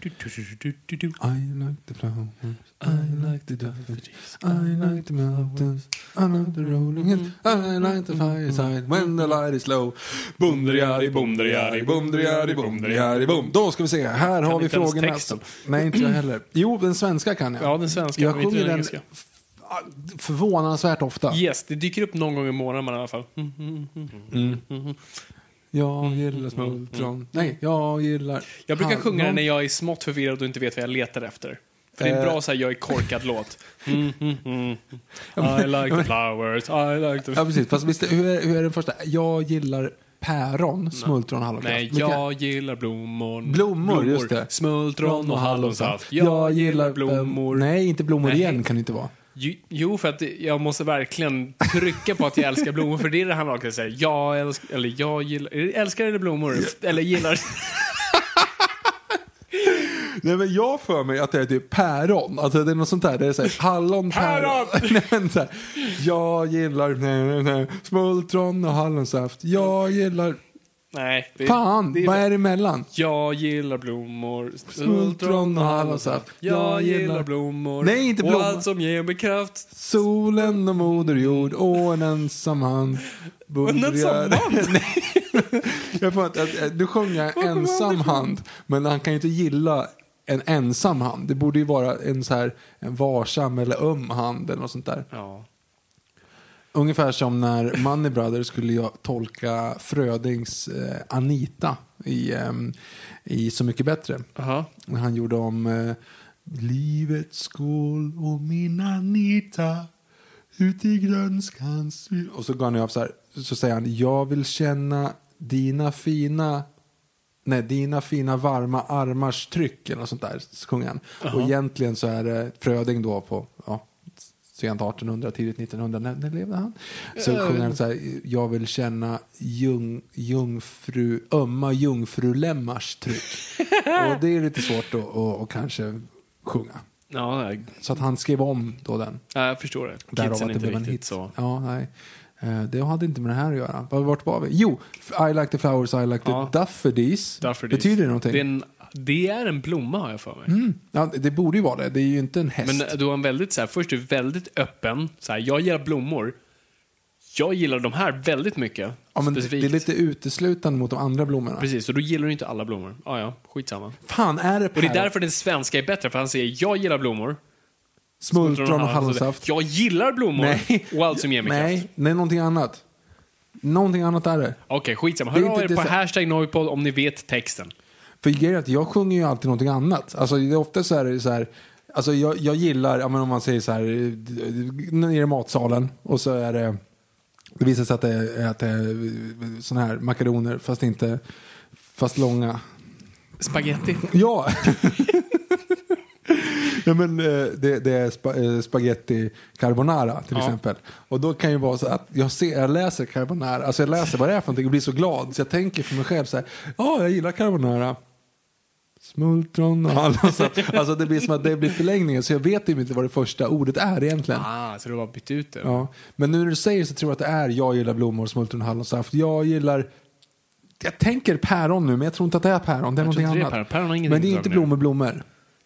I like the flowers, I like the daffodils, I like the mountains, I like the rolling hills, I like the fireside when the light is low. Bumderiari, bumderiari, bumderiari, bumderiari, bum. Då ska vi se, här har vi frågorna. Nej, inte jag heller. Jo, den svenska kan jag. Ja, den svenska, Jag sjunger den förvånansvärt ofta. Yes, det dyker upp någon gång i månaden i alla fall. Mm. Jag gillar smultron. Nej, jag gillar... Jag brukar sjunga den när jag är smått förvirrad och inte vet vad jag letar efter. För det är en Eh. bra så här, jag är korkad låt. [laughs] Mm, mm, mm. I like the flowers, I like the... Ja, precis. Fast visst, hur, är, hur är den första? Jag gillar päron, smultron och hallonsaft. Nej, jag gillar blommor. Blommor, just det. Smultron och hallonsaft. Jag gillar blommor. Nej, inte blommor Nej. igen kan det inte vara. Jo- för att jag måste verkligen trycka på att jag älskar blommor. För det är det han också säger. Jag älskar, eller jag gillar, älskar eller blommor? Eller gillar. [laughs] Nej, men jag för mig att det är typ päron. Alltså det är något sånt där. Det är så här, hallon, päron. [laughs] nej, men så här, jag gillar nej, nej, nej, smultron och hallonsaft. Jag gillar... Nej. Det, Fan, det vad är det emellan? Jag gillar blommor, Smultron och hallonsaft. Jag Jag gillar blommor. Nej, inte Och blommor. allt som ger mig kraft. Solen och moder jord och en ensam hand. En ensam hand? Jag får att, att, du sjunger ensam hand, men han kan ju inte gilla en ensam hand. Det borde ju vara en, så här, en varsam eller öm hand eller något sånt där. Ja. Ungefär som när Money Brothers skulle jag tolka Frödings eh, Anita i, ehm, i Så mycket bättre. Aha. När han gjorde om eh, Livets skål och min Anita ut i grönskans Och så går han av så här, så säger han jag vill känna dina fina Nej, dina fina varma armars tryck eller sånt där, så sjunger han. Och egentligen så är det Fröding då på sent 1800, tidigt 1900, när, när levde han? Så sjunger han så här, jag vill känna jung, jungfru, ömma jungfrulemmars tryck. [laughs] och det är lite svårt att, att, att kanske sjunga. Ja, nej. Så att han skrev om då den. Ja, jag förstår det. Därav Kidsen att det blev en hit. så. Ja, nej. Eh, Det hade inte med det här att göra. Var- Vart var vi? Jo, I like the flowers, I like the Ja. daffodils. Betyder det någonting? Det det är en blomma har jag för mig. Mm. Ja, det borde ju vara det. Det är ju inte en häst. Men du har en väldigt så här, först är du väldigt öppen. Så här, jag gillar blommor. Jag gillar de här väldigt mycket. ja, men det specifikt. är lite uteslutande mot de andra blommorna. Precis, och då gillar du inte alla blommor. Ja, ja, skitsamma. Fan, är det Och det är därför den svenska är bättre, för han säger jag gillar blommor. Smultron och hallonsaft? Jag gillar blommor Nej. och allt som ger mig Nej, kraft. nej, någonting annat. Någonting annat är det. Okej, skitsamma. Det är Hör av er det på är hashtag Noipod om ni vet texten. För grejen är att jag sjunger ju alltid någonting annat. Alltså det är ofta så är det så här. Alltså jag, jag gillar, ja, men om man säger så här, eh, nere i matsalen och så är det, det visar sig att det är, att det är såna här makaroner fast inte, fast långa. Spaghetti. Ja! [laughs] Nej, men, eh, det, det är spa, eh, spaghetti carbonara till Ja. exempel. Och då kan ju vara så att jag, ser, jag läser carbonara, alltså jag läser vad det är för någonting och blir så glad. Så jag tänker för mig själv så här, ja jag gillar carbonara. Smultron och alla så [laughs] Alltså det blir som att det blir förlängningen så jag vet ju inte vad det första ordet är egentligen. Ah, så du har bytt ut det? Ja. Men nu när du säger så tror jag att det är jag gillar blommor, smultron och hallonsaft. Jag gillar jag tänker päron nu, men jag tror inte att det är päron. Det är Jag någonting det är annat. päron. Päron men det är inte blommor, blommor.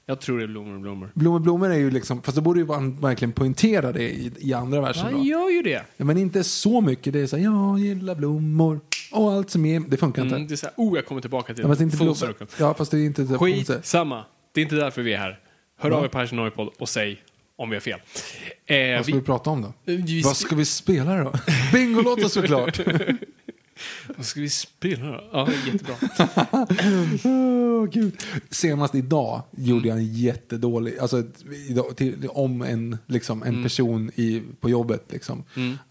Jag tror det är blommor blommor. Blommor, blommor är ju liksom, fast det borde ju man verkligen poängtera det i, i andra versen. Han då. gör ju det. Ja, men inte så mycket. Det är så här, jag gillar blommor och allt som är, det funkar Mm, inte. det är så här, oh, jag kommer tillbaka till Ja, fast det är inte full blommor. circle. Ja, fast det är inte... Skit samma. Det är inte därför vi är här. Hör Ja. av er på Hashtag Noipod och säg om vi har fel. Eh, Vad ska vi vi, prata om då? vi, Vad ska vi spela då? [laughs] Bingolåtar såklart. [laughs] vad ska vi spela då? Ja, [laughs] jättebra. Åh, Gud. Senast idag gjorde jag en jättedålig, alltså idag, till, om en, liksom, en person i, på jobbet. Liksom.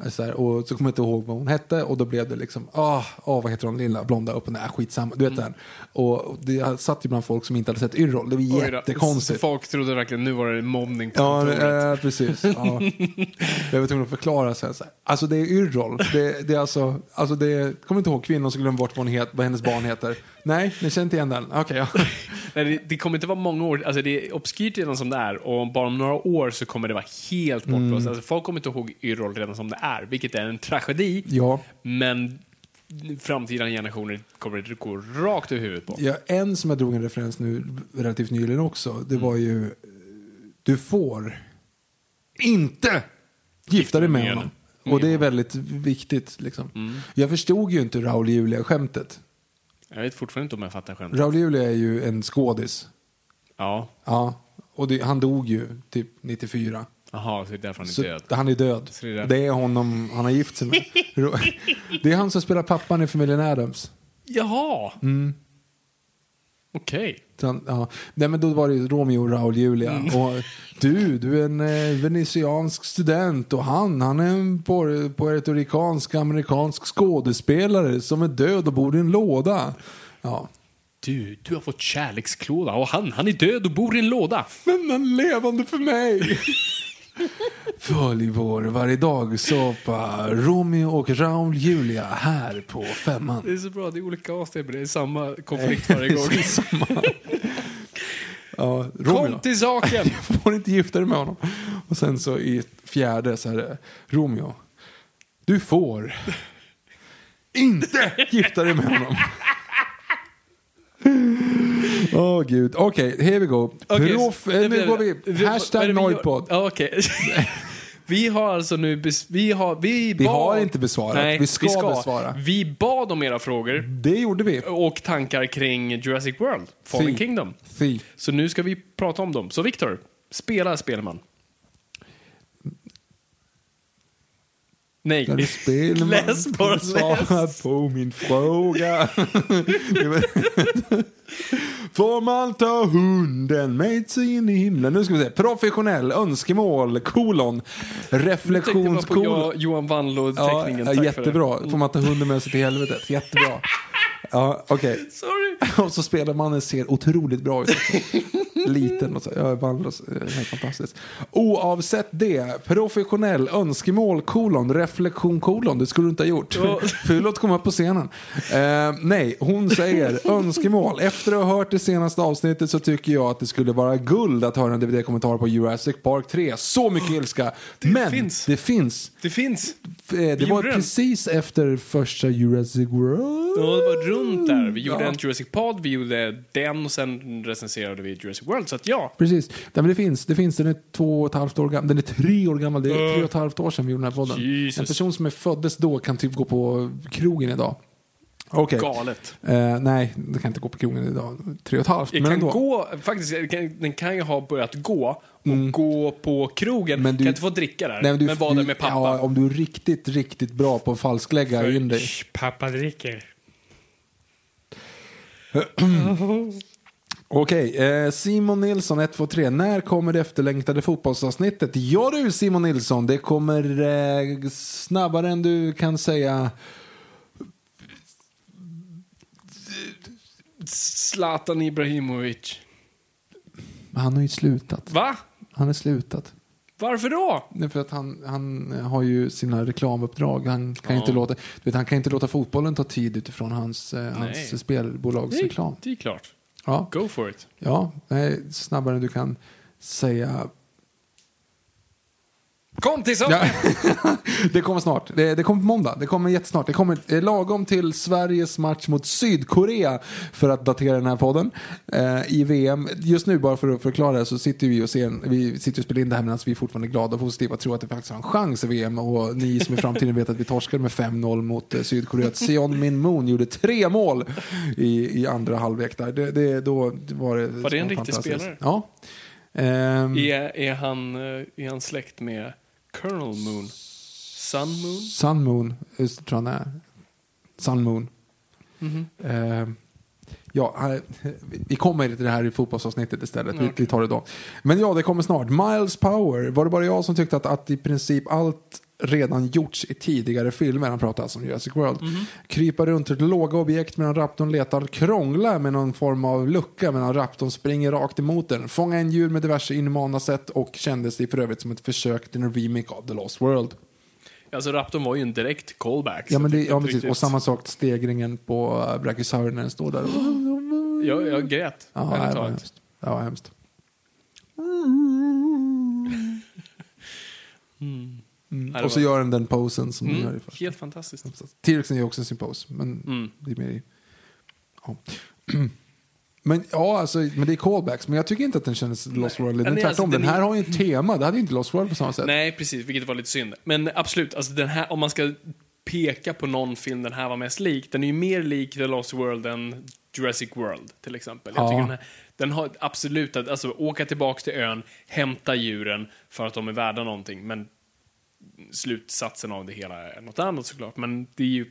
Så här, och så kommer jag inte ihåg vad hon hette och då blev det liksom, ah, ah, vad heter hon, lilla blonda upp och ner, skitsamma. Du vet den. Och det jag satt ju bland folk som inte hade sett Yrrol, det var Oj då. Så jättekonstigt. Folk trodde verkligen nu var det mobbning på Ja, kontoret. precis. Ja. [laughs] Jag var tvungen att förklara sen. Så här. Alltså det är Yrrol. Det, det är alltså, alltså det är, kommer inte ihåg kvinnan som glömde bort vad, hon het, vad hennes barn heter. Nej, ni känner inte igen den? Okej, ja. [laughs] Nej, det, det kommer inte vara många år, alltså det är obskyrt redan som det är och bara om några år så kommer det vara helt Mm. bortblåst. Alltså folk kommer inte ihåg Yrrol redan som det är, vilket är en tragedi. ja. Men framtida generationer kommer det gå rakt över huvudet på. Ja, en som jag drog en referens nu relativt nyligen också, det var ju eh, du får inte gifta dig med honom. Och det är väldigt viktigt. Liksom. Jag förstod ju inte Raul Julia-skämtet. Jag vet fortfarande inte om jag fattar skämt. Raul Julia är ju en skådis. Ja, Ja, och det, han dog ju typ 94. jaha, så det är därför han är Så död. han är död. Så det är det, är honom han har gift sig med. [laughs] det är han som spelar pappan i familjen Adams. Jaha! Mm. Okej. Han, ja. Nej, men då var det ju Romeo och Raul Julia. Mm. Och du, du är en eh, venetiansk student och han, han är en puertoricansk amerikansk skådespelare som är död och bor i en låda. Ja. Du, du har fått kärleksklåda och han, han är död och bor i en låda. Men han levande för mig. [laughs] Följ vår varje dag såpa Romeo och Raul Julia här på femman. Det är så bra, det är olika avsnitt men det är samma konflikt varje gång. [laughs] Samma. Ja, Romeo. Kom till saken! [laughs] Jag får inte gifta dig med honom. Och sen så i fjärde så är det Romeo. Du får [laughs] inte gifta dig med honom. Åh gud. Okej, here we go. Okej, Proff, så- eh, nu går vi. Hashtag vi? Noipod. Okej. [laughs] Vi har alltså nu... Bes- vi har, vi Vi bad, har inte besvarat. Nej, Vi ska besvara. Vi bad om era frågor Det gjorde vi. och tankar kring Jurassic World, Fallen. Kingdom. Fy. Så nu ska vi prata om dem. Så Viktor, spela Spelman. Nej. Läs bara, läs. på min fråga. [laughs] [laughs] Får man ta hunden med sig in i himlen? Nu ska vi se. Professionell, önskemål, kolon, reflektions, kolon. Jo- Johan Wanlo-teckningen. Ja, jättebra. Det. Får man ta hunden med sig till helvetet? Jättebra. Ja, okej. [laughs] Sorry. [laughs] Och så spelarmannen ser otroligt bra ut. [laughs] Liten och så. Ja, Vandlos, eh, helt fantastiskt. Oavsett det, professionell, önskemål, kolon, reflektion, kolon. Det skulle du inte ha gjort. Ja. För låt komma på scenen. Eh, nej, hon säger önskemål. Efter att ha hört det senaste avsnittet så tycker jag att det skulle vara guld att höra en DVD-kommentar på Jurassic Park 3. Så mycket ilska. Men finns. det finns. Det finns. Eh, Det var gjorde den. precis efter första Jurassic World. Ja, det var runt där. Vi gjorde Ja. en Jurassic Pod, vi gjorde den och sen recenserade vi Jurassic World. Så att ja, Precis. Nej, men det finns. Det finns. Den är två och ett halvt år gammal. Den är tre år gammal. Det är tre och ett halvt år sedan vi gjorde den här podden. Jesus. En person som är föddes då kan typ gå på krogen idag. Okej. galet. Eh, nej, det kan inte gå på krogen idag. Tre och ett halvt. Det Men kan ändå. gå, faktiskt, det kan, den kan ju ha börjat gå och gå på krogen. Mm. Men du- kan inte få dricka där, Nej, men du, men vara där med pappa. Ja, om du är riktigt, riktigt bra på att falsklägga in dig. Pappa dricker. [clears throat] Okej, eh, Simon Nilsson 123. När kommer det efterlängtade fotbollsavsnittet? Ja du Simon Nilsson, det kommer eh, snabbare än du kan säga. Zlatan Ibrahimovic. Han har ju slutat. Va? Han har slutat. Varför då? Det är för att han, han har ju sina reklamuppdrag. Han kan, Ja. inte låta, du vet, han kan inte låta fotbollen ta tid utifrån hans, eh, Nej. hans spelbolagsreklam. Det är klart. Ja, Go for it. ja nej, snabbare än du kan säga. Kom till Ja. [laughs] det kommer snart. Det, det kommer på måndag. Det kommer jättesnart. Det kommer eh, lagom till Sveriges match mot Sydkorea för att datera den här podden eh, i VM. Just nu, bara för att förklara det, så sitter vi och ser, vi sitter och spelar in det här medan vi är fortfarande glada och positiva och tror att det faktiskt har en chans i VM. Och ni som i framtiden vet att vi torskade med 5-0 mot eh, Sydkorea. Sion Min Moon gjorde tre mål i, i andra halvlek där. Det, det, då var det Var det en riktig spelare? Ja. Ehm, Är, är, han, eh, är han släkt med Colonel Moon? Sun Moon? Sun Moon, just, tror han är. Sun Moon. Mhm. Eh, ja, vi kommer till det här i fotbollsavsnittet istället. Vi, Okej. vi tar det då. Men ja, det kommer snart. Miles Power. Var det bara jag som tyckte att, att i princip allt redan gjorts i tidigare filmer? Han pratar alltså om Jurassic World. Mhm. Krypa runt ett låga objekt medan raptorn letar. Krångla med någon form av lucka medan raptorn springer rakt emot den. Fånga en djur med diverse inhumana sätt och kändes det för övrigt som ett försök till en remake av The Lost World. Alltså Raptorn var ju en direkt callback. Ja, men det, ja precis. Och samma sak stegringen på uh, Brachiosaurus när den står där. Jag, jag grät. Ja, det var hemskt. Det var hemskt. [laughs] Mm. Det Och så gör den den posen som den gör i Mm, första. helt fantastiskt. T-Rexen gör också sin pose, men Mm. det är mer i... Ja. [clears throat] Men ja, alltså, men det är callbacks. Men jag tycker inte att den kändes Lost World. Den, Nej, tvärtom, alltså, den den här är- har ju ett tema. Det hade ju inte Lost World på samma sätt. Nej, precis, vilket var lite synd. Men absolut, alltså den här, om man ska peka på någon film den här var mest lik, den är ju mer lik The Lost World än Jurassic World, till exempel. Jag Ja. tycker den, här, den har absolut, att- alltså åka tillbaka till ön, hämta djuren för att de är värda någonting, men slutsatsen av det hela är något annat såklart. Men det ju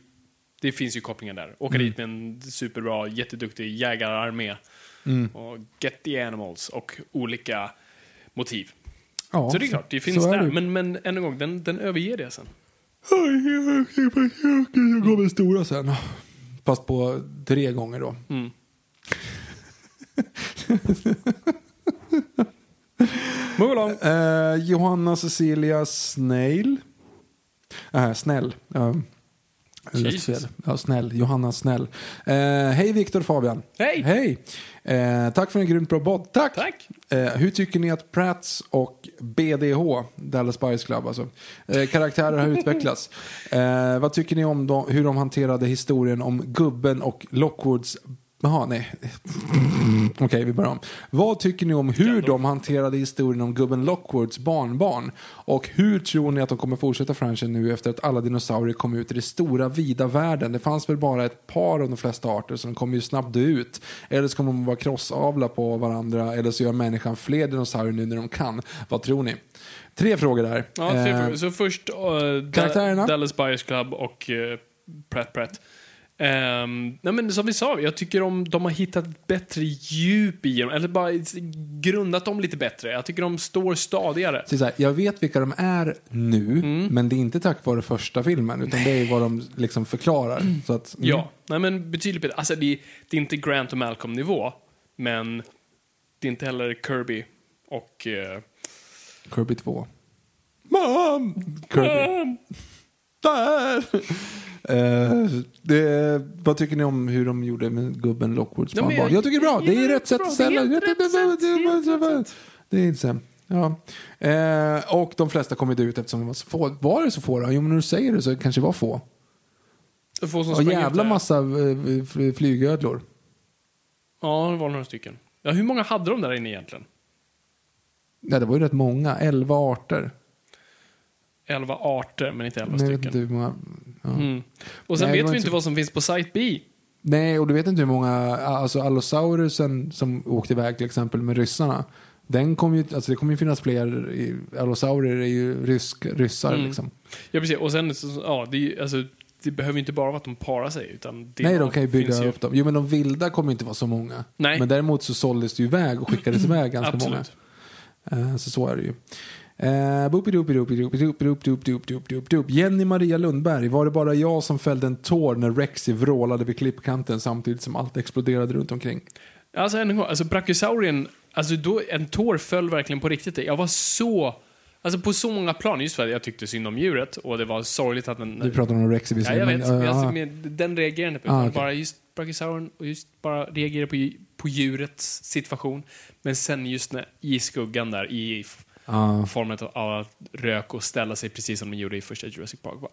det finns ju kopplingar där. Åka Mm. dit med en superbra, jätteduktig jägararmé. Mm. Och get the animals och olika motiv. Ja, så det är klart, det finns är där. det. Men, men än en gång, den, den överger det sen. Jag kommer stora sen. Fast på tre gånger då. Mm. [laughs] Move along. Eh, Johanna Cecilia Snail. Äh, snäll. Jesus. fel. Ja, snäll. Johanna Snäll. Eh, hej Viktor Fabian. Hej. Hej. Eh, tack för en grymt bra podd. Tack. Tack. Eh, hur tycker ni att Prats och BDH, Dallas Buyers Club alltså, eh, karaktärer har utvecklats? [laughs] Eh, vad tycker ni om de, hur de hanterade historien om gubben och Lockwoods Jaha, nej. [laughs] Okej, vi börjar om. Vad tycker ni om hur de hanterade historien om gubben Lockwoods barnbarn? Och hur tror ni att de kommer fortsätta franchisen nu efter att alla dinosaurier kom ut i den stora vida världen? Det fanns väl bara ett par av de flesta arter så de kommer ju snabbt dö ut. Eller så kommer de vara krossavla på varandra eller så gör människan fler dinosaurier nu när de kan. Vad tror ni? Tre frågor där. Ja, tre Eh, frågor. Så först uh, karaktärerna? Dallas Buyers Club och uh, Pratt Pratt. Ehm, nej men som vi sa, jag tycker om de har hittat bättre djup i dem, eller bara grundat dem lite bättre. Jag tycker de står stadigare. Så här, jag vet vilka de är nu, Mm. men det är inte tack vare första filmen, utan det är vad de liksom förklarar. Så att, mm. Ja, nej men betydligt bättre. Alltså det, det är inte Grant och Malcolm-nivå, men det är inte heller Kirby och... eh, Kirby 2. Mom! Kirby. Där! [laughs] Eh, det, vad tycker ni om hur de gjorde med gubben Lockwoods Ja, barnbarn? jag- Jag tycker det är bra. Det är rätt sätt att Det är ställa. Det är inte så. Ja. Eh, och de flesta kom inte ut eftersom det var så få. Var det så få då? Jo, men när du säger det så kanske det var få. få som Och ut jävla där. massa eh, fly- flygödlor. Ja, det var några stycken. Ja, hur många hade de där inne egentligen? Ja, det var ju rätt många. Elva arter. Elva arter, men inte elva Men jag vet inte stycken. hur många. Ja. Mm. Och sen Nej, vet vi inte så- vad som finns på Site B. Nej, och du vet inte hur många, alltså Allosaurusen som åkte iväg till exempel med ryssarna. Den kommer ju, alltså det kommer ju finnas fler, i- Allosaurier är ju rysk, ryssar Mm. liksom. Ja, precis. Och sen, så- ja, det, ju- alltså, det behöver inte bara vara att de parar sig, utan det Nej, de kan ju bygga finns upp dem. Jo, men de vilda kommer inte vara så många. Nej. Men däremot så såldes det ju iväg och skickades [clears throat] iväg ganska Absolut. många. Eh, Så så är det ju. Eh, Jenny Maria Lundberg, var det bara jag som fällde en tår när Rexy vrålade vid klippkanten samtidigt som allt exploderade runt omkring? Alltså, än en gång, alltså Brachiosaurien alltså då, en tår föll verkligen på riktigt. Jag var så, alltså på så många plan, just för att jag tyckte synd om djuret och det var sorgligt att den... Du pratar om Rex Ja, jag vet. men ja. alltså, med, den reagerar inte på. Ah, okej. Bara just Brachysauren och just bara reagerar på, på djurets situation. Men sen just när, i skuggan där, i Ja. formen av att rök och ställa sig precis som de gjorde i första Jurassic Park. Bara,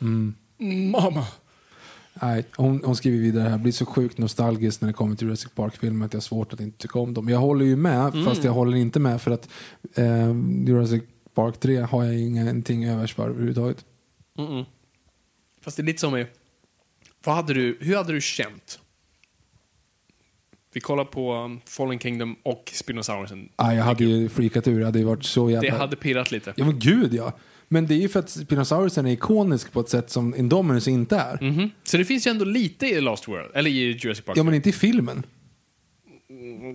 Mm. Mamma! Nej, hon, hon skriver vidare här, blir så sjukt nostalgiskt när det kommer till Jurassic Park-filmer att jag har svårt att inte tycka om dem. Jag håller ju med, Mm. fast jag håller inte med för att eh, Jurassic Park 3 har jag ingenting övers för överhuvudtaget. Mm-mm. Fast det är lite som hade du, hur hade du känt? Vi kollar på um, Fallen Kingdom och Spinosaurusen. Ah, jag hade ju freakat ur, jag hade ju varit så jävla... Det hade pirrat lite. Ja men gud ja. Men det är ju för att Spinosaurusen är ikonisk på ett sätt som Indominus inte är. Mhm. Så det finns ju ändå lite i Lost World, eller i Jurassic Park. Ja men inte i filmen.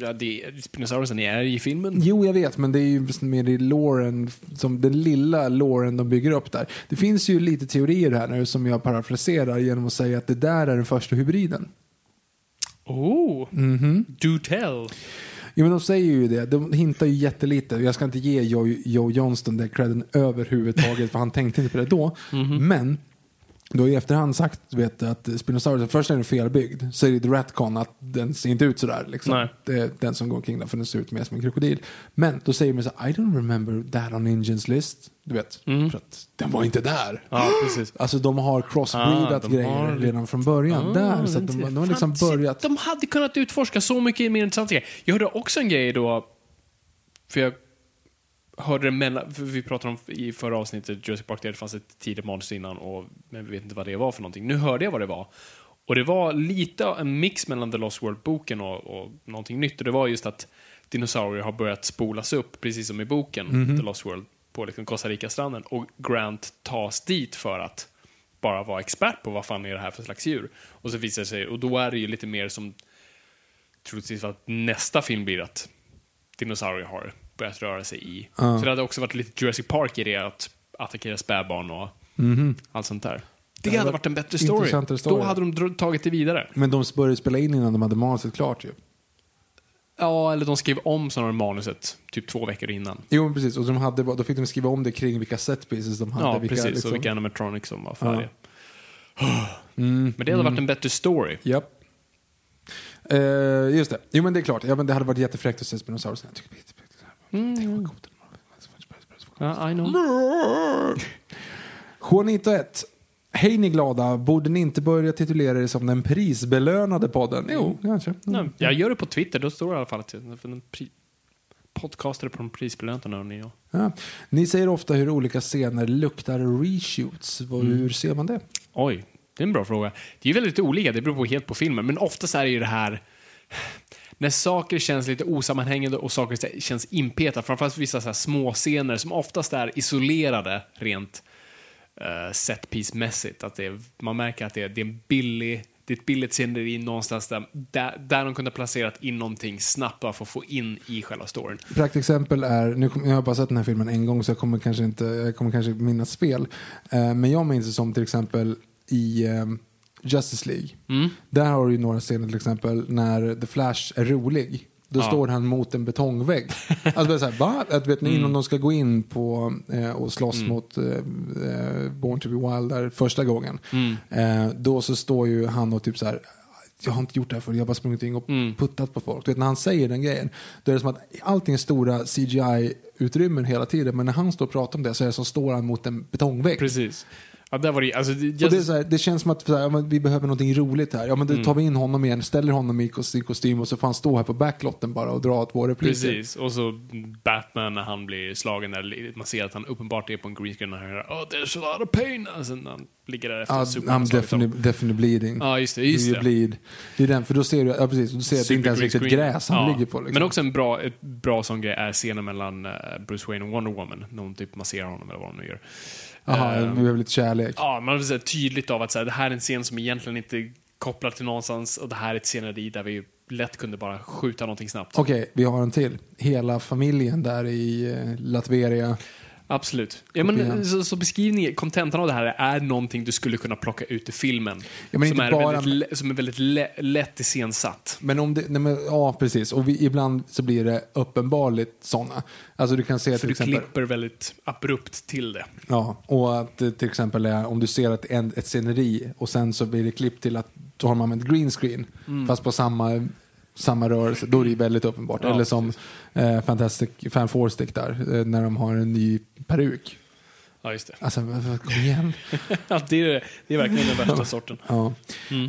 Ja, det, Spinosaurusen är i filmen. Jo, jag vet, men det är ju mer i loren, som den lilla loren de bygger upp där. Det finns ju lite teorier här nu som jag parafraserar genom att säga att det där är den första hybriden. Oh, do tell. Jo, men de säger ju det. De hintar ju jättelite. Jag ska inte ge Joe, Joe Johnston den credden överhuvudtaget, för han tänkte inte på det då. Men då i efterhand sagt du vet, att Spinosaurus, först är den felbyggd, så är det retcon att den ser inte ut sådär. Liksom. Den som går omkring där, för den ser ut mer som en krokodil. Men då säger man så I don't remember that on Indians list. Du vet, för att den var inte där. Ja, precis. [gasps] Alltså de har crossbreedat Ah, de grejer har- redan från början där. Så att de, de har liksom Fan, börjat... De hade kunnat utforska så mycket mer intressanta grejer. Jag hörde också en grej då, för jag hörde det mellan, vi pratade om i förra avsnittet Jurassic Park, det fanns ett tidigt manus innan, och, men vi vet inte vad det var för någonting. Nu hörde jag vad det var. Och det var lite en mix mellan The Lost World-boken och, och någonting nytt. Och det var just att dinosaurier har börjat spolas upp, precis som i boken The Lost World, på liksom Costa Rica-stranden. Och Grant tas dit för att bara vara expert på vad fan är det här för slags djur. Och så visar det sig, och då är det ju lite mer som troligtvis att nästa film blir att dinosaurier har börjat röra sig i. Så det hade också varit lite Jurassic Park i det, att attackera spädbarn och allt sånt där. Det, hade hade varit en bättre story. story. Då hade de tagit det vidare. Men de började spela in innan de hade manuset klart ju. Ja, eller de skrev om snarare manuset typ två veckor innan. Jo, men precis. Och de hade, då fick de skriva om det kring vilka set pieces de hade. Ja, vilka, precis. liksom- Och vilka animatronics som var färdiga. [sighs] Men det hade varit en bättre story. Japp. Eh, just det. Jo, men det är klart. Ja, men det hade varit jättefräckt att se Spinosaurus. Jag tycker coolt. Ja, I know. Juanito 1. Hej ni glada. Borde ni inte börja titulera er som den prisbelönade podden? Jo, kanske. Nej, jag gör det på Twitter, då står det i alla fall att jag för en pri- podcastare på de prisbelöntarna och ni och. Ja. Ni säger ofta hur olika scener luktar reshoots. Mm. Hur ser man det? Oj, det är en bra fråga. Det är väldigt olika, det beror på helt på filmen, men oftast är det ju det här när saker känns lite osammanhängande och saker känns inpetade, framförallt vissa så här små scener som oftast är isolerade rent uh, setpiece-mässigt. Att är, man märker att det är, det är en billig det är ett billigt sceneri någonstans där, där, där de kunde placerat in någonting snabbt bara för att få in i själva storyn. Praktexempel är, nu kom, jag har bara sett den här filmen en gång så jag kommer kanske inte, jag kommer kanske minnas fel. Eh, men jag minns det som till exempel i eh, Justice League. Mm. Där har du ju några scener till exempel när The Flash är rolig. Då Ja. står han mot en betongvägg. [laughs] Alltså så här, va? Att, vet ni, Mm. innan de ska gå in på eh, och slåss mot eh, eh, Born to be Wild där första gången. Mm. Eh, då så står ju han och typ så här jag har inte gjort det här förr, jag har bara sprungit in och Mm. puttat på folk. Du vet, när han säger den grejen, då är det som att allting är stora CGI-utrymmen hela tiden, men när han står och pratar om det så är det som står han mot en betongvägg. Precis. Ja, där var det, alltså, Och det, just, så här, det känns som att här, ja, vi behöver någonting roligt här. Ja, men Mm. då tar vi in honom igen, ställer honom i kostym, kostym och så får han stå här på backlotten bara och dra två repliker. Precis, och så Batman när han blir slagen där, man ser att han uppenbart är på en green screen och han hör oh, there's a lot of pain. När han ligger där efter Ja, Superman I'm definitely, definitely bleeding. Ja, just det. Just det. bleed. Det är den, för då ser du, ja, precis, du ser att det inte ens är riktigt gräs han. Ja, ligger på. Liksom. Men också en bra, ett bra sån grej är scenen mellan eh, Bruce Wayne och Wonder Woman. När hon typ masserar honom eller vad hon nu gör. Jaha, vi behöver lite kärlek. Ja, man vill säga tydligt av att så här, det här är en scen som egentligen inte är kopplad till någonstans och det här är ett sceneri där vi lätt kunde bara skjuta någonting snabbt. Okej, vi har en till. Hela familjen där i eh, Latveria. Absolut. Ja, men, så, så beskrivningen, kontentan av det här är någonting du skulle kunna plocka ut i filmen. Ja, som, är bara- väldigt, som är väldigt lä, lätt iscensatt. Men om det, nej men, ja precis, och vi, ibland så blir det uppenbarligt sådana. Alltså du kan se För till du exempel, klipper väldigt abrupt till det. ja, och att till exempel är om du ser ett, ett sceneri och sen så blir det klipp till att då har man använt green screen, fast på samma, samma rörelse, då är det ju väldigt uppenbart. Ja, Eller som eh, Fantastic Fan Four Stick där, eh, när de har en ny peruk. Ja, just det. Alltså, kom igen. [laughs] Ja, det, är, det är verkligen den värsta sorten. Ja.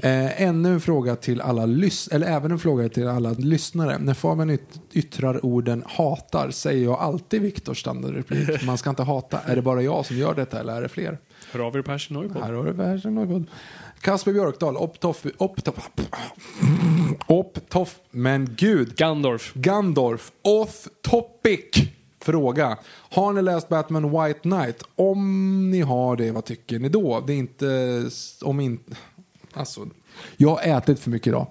Eh, ännu en fråga till alla lys eller även en fråga till alla lyssnare. När Fabian yt- yttrar orden hatar säger jag alltid Viktors standardreplik. [laughs] Man ska inte hata. Är det bara jag som gör detta eller är det fler? Hör av er på Noipod. Här har du världen något. Kasper Björkdahl, Optoff, Optoff, Optoff, men gud. Gandorf. Gandorf, off topic. Fråga. Har ni läst Batman White Knight? Om ni har det, vad tycker ni då? Det är inte... Om inte... Alltså, jag har ätit för mycket idag.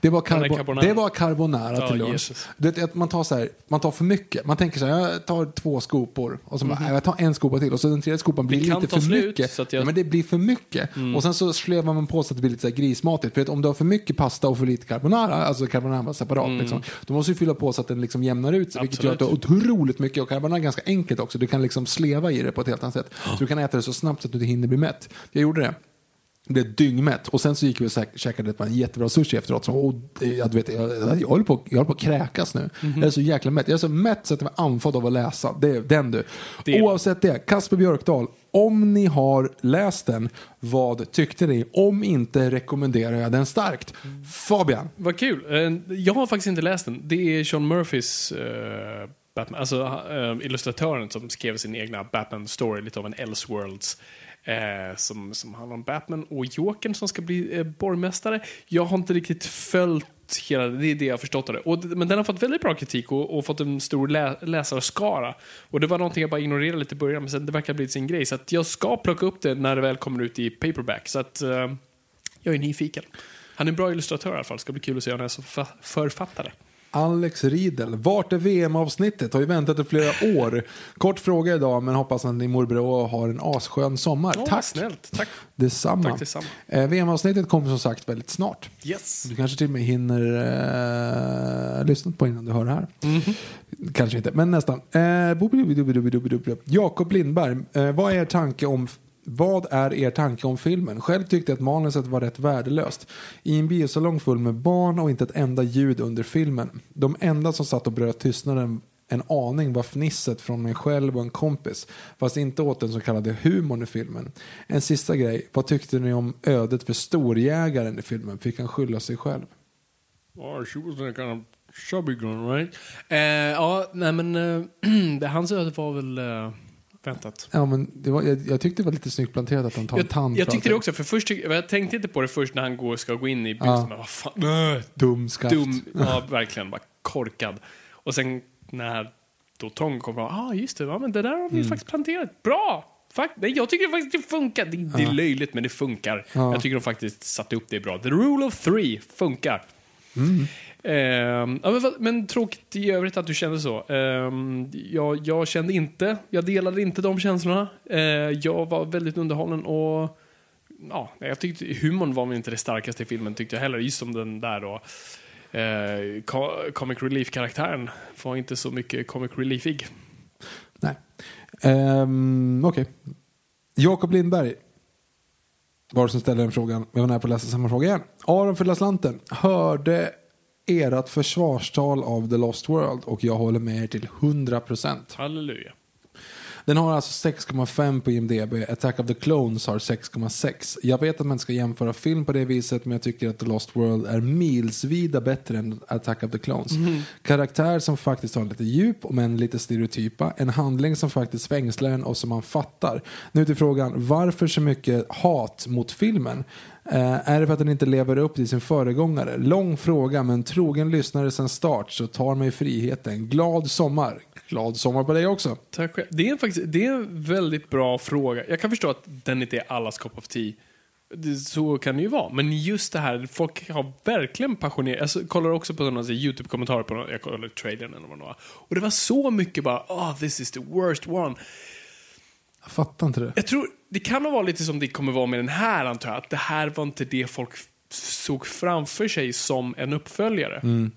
Det var, carbo- carbonara. det var carbonara Ja, till lunch. Vet, att man, tar så här, man tar för mycket. Man tänker så här, jag tar två skopor och så bara, "Nej, jag tar en skopa till och så den tredje skopan blir Mhm. Det lite för slut, mycket. jag- Mm. ja, men det blir för mycket. Och sen så slevar man på så att det blir lite så grismatigt. För att om du har för mycket pasta och för lite carbonara, alltså carbonara separat, liksom, då måste du fylla på så att den liksom jämnar ut sig. Vilket gör att du har Mm. Otroligt mycket. Och carbonara är ganska enkelt också. Du kan liksom sleva i det på ett helt annat sätt. Så [gasps] du kan äta det så snabbt så att du inte hinner bli mätt. Jag gjorde det. Blev dyngmätt. Och sen så gick vi och käkade par jättebra sushi efteråt. Så, och, jag, vet, jag, jag, håller på, jag håller på att kräkas nu. Mhm. Jag är så jäkla mätt. Jag är så mätt så att jag var andfådd av att läsa. Det är den du. Det är- Oavsett det, Kasper Björkdahl. Om ni har läst den, vad tyckte ni? Om inte rekommenderar jag den starkt. Fabian. Vad kul. Eh, Jag har faktiskt inte läst den. Det är Sean Murphys eh, Batman, alltså eh, illustratören som skrev sin egna Batman-story, lite av en Elseworlds. Eh, som, som handlar om Batman och Jokern som ska bli eh, borgmästare. Jag har inte riktigt följt hela det, är det jag har förstått av det. Och, men den har fått väldigt bra kritik och, och fått en stor lä, läsarskara. Och det var någonting jag bara ignorerade lite i början, men sen det verkar ha blivit sin grej. Så att jag ska plocka upp det när det väl kommer ut i paperback. Så att eh, jag är nyfiken. Han är en bra illustratör i alla fall. Det ska bli kul att se honom som författare. Alex Riedel. Vart är VM-avsnittet? Har ju väntat i flera år. Kort fråga idag, men hoppas att ni mår bra och har en asskön sommar. Åh, Tack! Snällt. Tack. Detsamma. Tack detsamma. Eh, VM-avsnittet kommer som sagt väldigt snart. Yes. Du kanske till och med hinner eh, lyssna på innan du hör det här. Kanske inte, men nästan. Eh. Jakob Lindberg, eh, vad är er tanke om vad är er tanke om filmen? Själv tyckte jag att manuset var rätt värdelöst. I en biosalong full med barn och inte ett enda ljud under filmen. De enda som satt och bröt tystnaden en aning var fnisset från mig själv och en kompis. Fast inte åt den så kallade humorn i filmen. En sista grej. Vad tyckte ni om ödet för storjägaren i filmen? Fick han skylla sig själv? Oh, she was that kind of chubby girl, right? Uh, ja, nej men [clears throat] uh, hans öde var väl Uh väntat. Ja, men det var, jag, jag tyckte det var lite snyggt planterat att de tar en Jag, tand jag tyckte det också, för först jag tänkte inte på det först när han går, ska gå in i byn. Ja. Vad fan, äh, Dum skaft. dum, [laughs] ja verkligen, bara korkad. Och sen när då Tong kommer och ah just det, ja, men det där har vi Mm. faktiskt planterat. Bra! Fakt, nej, jag tycker faktiskt det funkar. Det, det är löjligt, men det funkar. Ja. Jag tycker de faktiskt satte upp det bra. The rule of three funkar. Mm. Ehm, ja, men, men tråkigt i övrigt att du kände så. Ehm, jag, jag kände inte, jag delade inte de känslorna. Eh, jag var väldigt underhållen och ja, jag tyckte humorn var väl inte det starkaste i filmen tyckte jag heller. Just som den där då. Eh, comic relief-karaktären var inte så mycket comic reliefig. Nej. Um, Okej. Jakob Lindberg. Var det som ställde den frågan. Vi var nära på att läsa samma fråga igen. Aron för Slanten. Hörde ert försvarstal av The Lost World och jag håller med er till 100%. Halleluja. Den har alltså 6,5 på IMDB. Attack of the Clones har 6,6. Jag vet att man ska jämföra film på det viset men jag tycker att The Lost World är milsvida bättre än Attack of the Clones. Karaktär som faktiskt har lite djup men lite stereotypa. En handling som faktiskt fängslar en och som man fattar. Nu till frågan, varför så mycket hat mot filmen? Eh, är det för att den inte lever upp till sin föregångare? Lång fråga men trogen lyssnare sedan start så tar mig friheten. Glad sommar. Glad sommar på dig också. Tack själv. Det är faktiskt det är en väldigt bra fråga. Jag kan förstå att den inte är allas cup of tea. Det, så kan det ju vara. Men just det här, folk har verkligen passionerat. Jag kollar också på några YouTube-kommentarer på någon, jag kollade trailern eller vad det var. Och det var så mycket bara, oh this is the worst one. Jag fattar inte det. Jag tror det kan nog vara lite som det kommer vara med den här antar jag. Att det här var inte det folk såg framför sig som en uppföljare.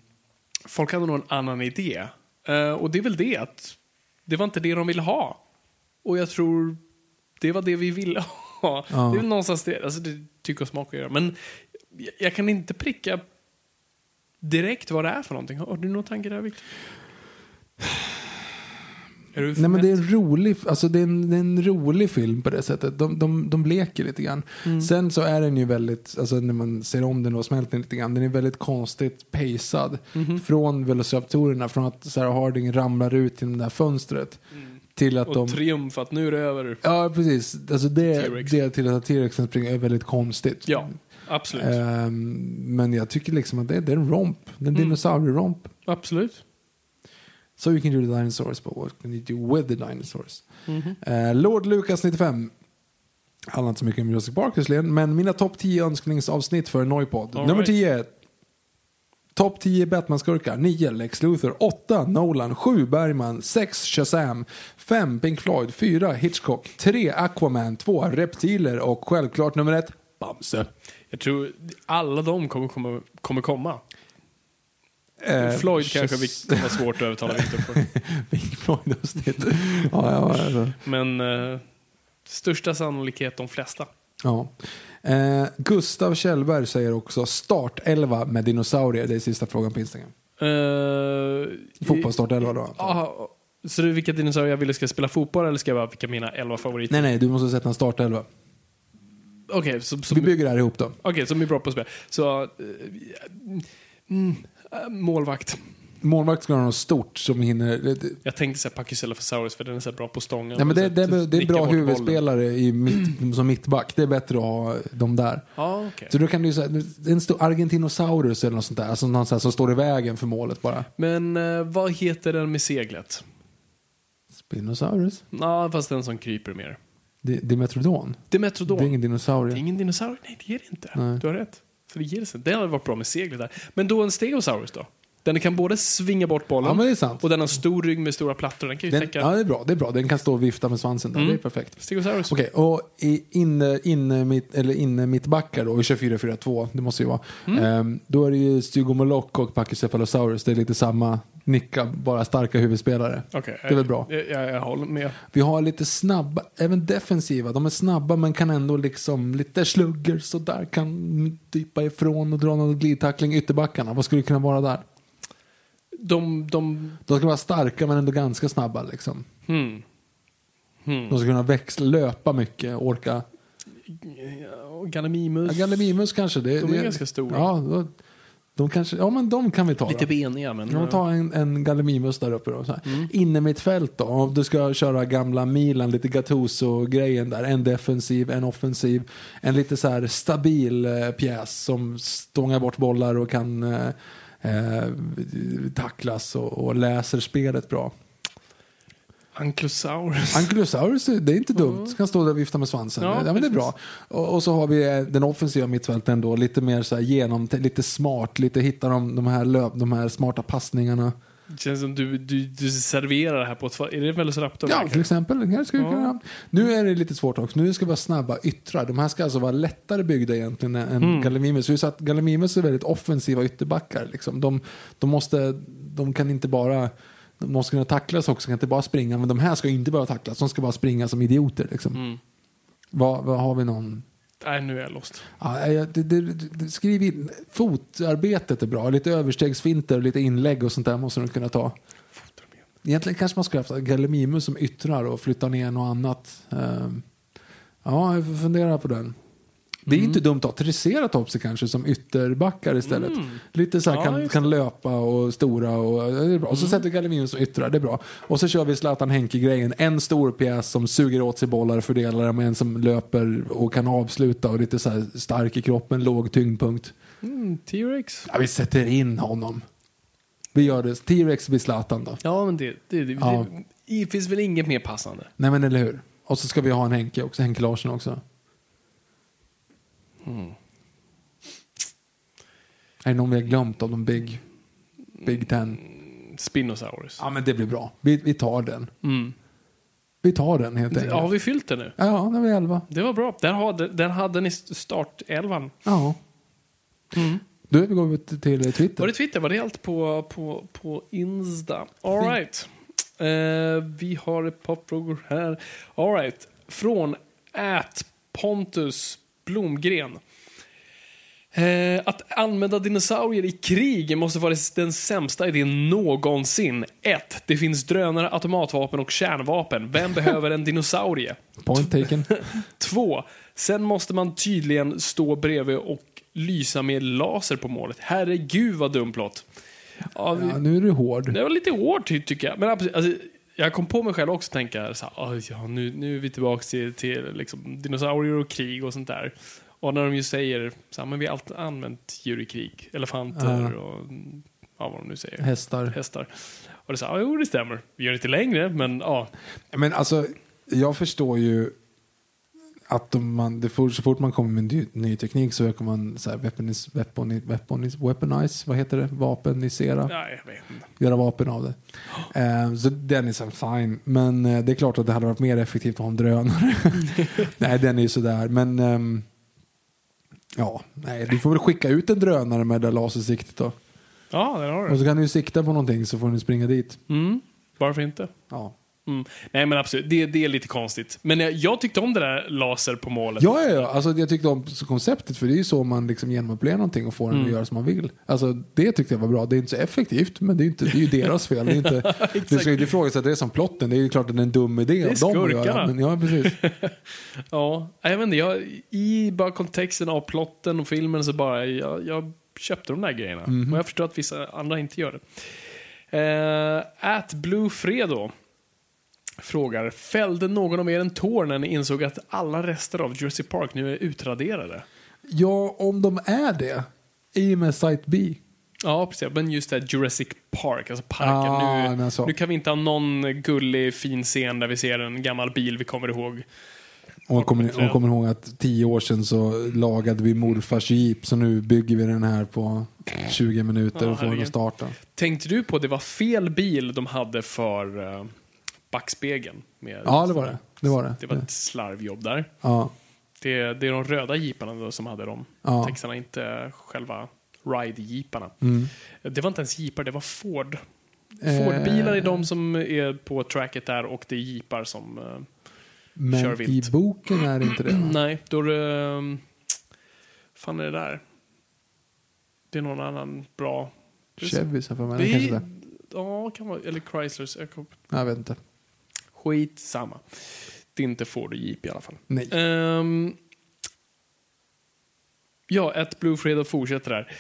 Folk hade nog en annan idé. Eh, och det är väl det att det var inte det de ville ha. Och jag tror det var det vi ville [laughs] ha. Det är väl någonstans det, alltså det tycker och smak att göra. Men jag, jag kan inte pricka direkt vad det är för någonting. Har du någon tanke där Victor? Nej, men det är en rolig, alltså det är en, det är en rolig film på det sättet. De, de, de leker lite grann. Mm. Sen så är den ju väldigt, alltså när man ser om den och smälter den lite grann, den är väldigt konstigt pacad. Mhm. Från Velociraptorerna, från att Sarah Harding ramlar ut genom det där fönstret. Till att Mm. Och de... triumf att nu är det över. Ja, precis. Alltså det, det till att T-Rexen springer är väldigt konstigt. Ja, absolut. Ehm, men jag tycker liksom att det, det är en romp. Det är en Mm. dinosaurieromp. Absolut. So you can do the dinosaurs, but what can you do with the dinosaurs? Mhm. Eh, Lord Lucas 95. Handlar inte så mycket om Jurassic Park visserligen, men mina topp 10 önskningsavsnitt för Noipod. All Nummer right. 10. Topp 10 Batman-skurkar. 9 Lex Luthor. 8 Nolan. 7 Bergman. 6 Shazam. 5 Pink Floyd. 4 Hitchcock. 3 Aquaman. 2 Reptiler. Och självklart nummer 1 Bamse. Jag tror alla de kommer komma. Kommer komma. Eh, Floyd Shaz- kanske Victor var svårt att övertala Victor för. Pink [laughs] Floyd-avsnitt. ja, ja, alltså. Men eh, största sannolikhet de flesta. Ja. Eh, Gustav Kjellberg säger också start 11 med dinosaurier. Det är sista frågan på Instagram. Uh, Fotbollsstart 11 då. Ja, så är vilka dinosaurier jag ville ska spela fotboll eller ska jag bara vilka mina elva favoriter? Nej, nej, du måste sätta en start 11. Okej, så, så, Vi bygger det här ihop då. okej, som är bra på spel. Så, eh, mm, eh, målvakt. Målvakt ska ha något stort som hinner... Jag tänkte säga Pachycephalosaurus för den är så bra på stången. Nej, men det, det, det, det är bra huvudspelare i mitt, [clears throat] som mittback. Det är bättre att ha dem där. Ja, okej. Så då kan du säga, en stor Argentinosaurus eller något sånt där, alltså någon sån här som står i vägen för målet bara. Men eh, vad heter den med seglet? Spinosaurus? Ja, fast den som kryper mer. Di- Dimetrodon? Dimetrodon. Det är ingen dinosaurie. Det är ingen dinosaurie. Nej, det är det inte. Nej. Du har rätt. Så det. Det hade varit bra med seglet där. Men då en stegosaurus då? Den kan både svinga bort bollen Ja, och den har stor rygg med stora plattor. Den kan ju Den, täcka... ja, det är bra. Det är bra. Den kan stå och vifta med svansen där. Mm. Det är perfekt. Stegosaurus. Okej, och i inne, inne, mitt, eller inne mittbackar då, i 24-4-2, det måste ju vara. Mm. Ehm, då är det ju Stygomoloch och Pachycephalosaurus. Det är lite samma nicka, bara starka huvudspelare. Okej, Det är väl bra. Jag, jag, jag håller med. Vi har lite snabba, även defensiva. De är snabba men kan ändå liksom lite slugger sådär. Kan dypa ifrån och dra någon glidtackling. Ytterbackarna, vad skulle det kunna vara där? De... de De ska vara starka men ändå ganska snabba liksom. hmm. De ska kunna växla, löpa mycket, orka. Gallimimus. Ja, Gallimimus kanske. Det, De är det, ganska stora. Ja, då, de kanske, ja, men de kan vi ta. Lite då. beniga, men... Ja, ta en, en Gallimimus där uppe då. Så här. Mm. Inne mitt fält då. Om du ska köra gamla Milan, lite Gattuso-grejen där. En defensiv, en offensiv. En lite så här stabil eh, pjäs som stångar bort bollar och kan eh, eh, tacklas och, och läser spelet bra. Ankylosaurus. Ankylosaurus, det är inte dumt. Kan stå där och vifta med svansen. Ja, Ja, men det är bra. Och, och så har vi eh, den offensiva mittfälten då. Lite mer så här genom, lite smart. Lite hitta de, de, här löp, de här smarta passningarna. Det känns som du, du, du serverar det här på ett... Är det Velociraptor? Ja, till exempel. Det vi Ja. kunna. Nu är det lite svårt också. Nu ska vi vara snabba yttrar. De här ska alltså vara lättare byggda egentligen än Mm. Gallimimus. Så att Gallimimus är väldigt offensiva ytterbackar. Liksom. De, de, måste, de kan inte bara... De måste kunna tacklas också, kan inte bara springa. Men de här ska inte bara tacklas, de ska bara springa som idioter. Liksom. Mm. Vad, vad har vi någon? Nej, nu är jag lost. Ja, jag- det, det, det, skriv in. Fotarbetet är bra. Lite överstegsfinter och lite inlägg och sånt där måste de kunna ta. Egentligen kanske man skulle haft Gallimimus som yttrar och flytta ner något annat. Ehm, ja, jag får fundera på den. Det är Mm. inte dumt att ha Triceratops kanske som ytterbackar istället. Lite så här Mm. Ja, kan, kan löpa och stora och det är bra. Och så sätter Gallimimus som yttrar, det är bra. Och så kör vi Zlatan Henke-grejen. En stor pjäs som suger åt sig bollar, fördelar dem, en som löper och kan avsluta och lite så här stark i kroppen, låg tyngdpunkt. Mm, T-Rex. Ja, vi sätter in honom. Vi gör det. T-Rex blir Zlatan då. Ja, men det, det, det, Ja. det finns väl inget mer passande. Nej men eller hur. Och så ska vi ha en Henke också, Henke Larsson också. Är det någon vi har glömt av de Big, big Ten? Spinosaurus. Ja men det blir bra. Vi, vi tar den. Mm. Vi tar den helt enkelt. Har vi fyllt det nu? Ja, vi är elva. Det var bra. Där hade, där hade ni startelvan. Ja. Då är vi till Twitter. Var det Twitter? Var det allt på, på, på Insta? All right. Eh, vi har ett par frågor här. All right. Från at Pontus Blomgren. Eh, att använda dinosaurier i krig måste vara den sämsta idén någonsin. 1. Det finns drönare, automatvapen och kärnvapen. Vem behöver en dinosaurie? Point taken. [laughs] 2. Sen måste man tydligen stå bredvid och lysa med laser på målet. Herregud vad dum plott. Ja, vi- Ja, nu är du hård. det var lite hårt ty- tycker jag. Men absolut, alltså, jag kom på mig själv också tänka så här, "Oj, ja, nu, nu är vi tillbaka till, till liksom, dinosaurier och krig och sånt där. Och när de ju säger så här, men vi har alltid använt djur i krig. Elefanter och ja, vad de nu säger. Hästar. Hästar. Och det här, ja, jo det stämmer. Vi gör det inte längre, men ja. Men alltså, jag förstår ju att om man, det får, så fort man kommer med ny, ny teknik så ökar man så här, weaponis, weaponis, weaponis, weaponize, vad heter det? Vapenisera. ja jag vet inte. Göra vapen av det. Eh, så den är så fine. Men eh, det är klart att det hade varit mer effektivt att ha en drönare. [laughs] nej, den är ju sådär. Men ehm, ja, nej, du får väl skicka ut en drönare med det där lasersiktet då. Ja, där har du Och det. så kan du ju sikta på någonting så får du springa dit. Mm, varför inte? Ja. Mm. Nej men absolut, det, det är lite konstigt. Men jag, jag tyckte om det där laser på målet. Ja, ja, ja. Alltså, jag tyckte om konceptet för det är ju så man liksom genomupplever någonting och får den att göra som man vill. Alltså, det tyckte jag var bra. Det är inte så effektivt, men det är, inte, det är ju deras fel. Det är inte, [laughs] du ska ju inte ifrågasätta det som plotten. Det är ju klart att det är en dum idé av dem att göra. Men, ja, precis. [laughs] Ja, jag vet inte, jag, i bara kontexten av plotten och filmen så bara, jag, jag köpte de där grejerna. Mhm. Och jag förstår att vissa andra inte gör det. Uh, at Blue Fredo frågar, fällde någon av er en tår när ni insåg att alla rester av Jurassic Park nu är utraderade? Ja, om de är det, i och med Site B. Ja, precis. Men just det här Jurassic Park, alltså parken. Ah, nu, nu kan vi inte ha någon gullig, fin scen där vi ser en gammal bil vi kommer ihåg. Och kommer, och kommer ihåg att tio år sedan så lagade vi morfars jeep så nu bygger vi den här på 20 minuter Ja, och får den att starta. Tänkte du på att det var fel bil de hade för uh, backspegeln? Med, Ja, det var det. Det var det. Det var ett slarvjobb där. Ja. Det, det är de röda jeeparna som hade de Ja. texterna, inte själva ride-jeeparna. Mm. Det var inte ens jeepar, det var Ford. Eh. Ford-bilar är de som är på tracket där och det är jeepar som... eh, Kör Men vilt. i boken är det inte det. [clears throat] nej, då är det... um, fan är det där? Det är någon annan bra... Chevy så för mig. Det är, ja, kan vara, eller Chryslers. Jag Jag vet inte. Skit samma. Det är inte Ford och Jeep i alla fall. Nej. Ehm, ja, ett Blue Fredo fortsätter där.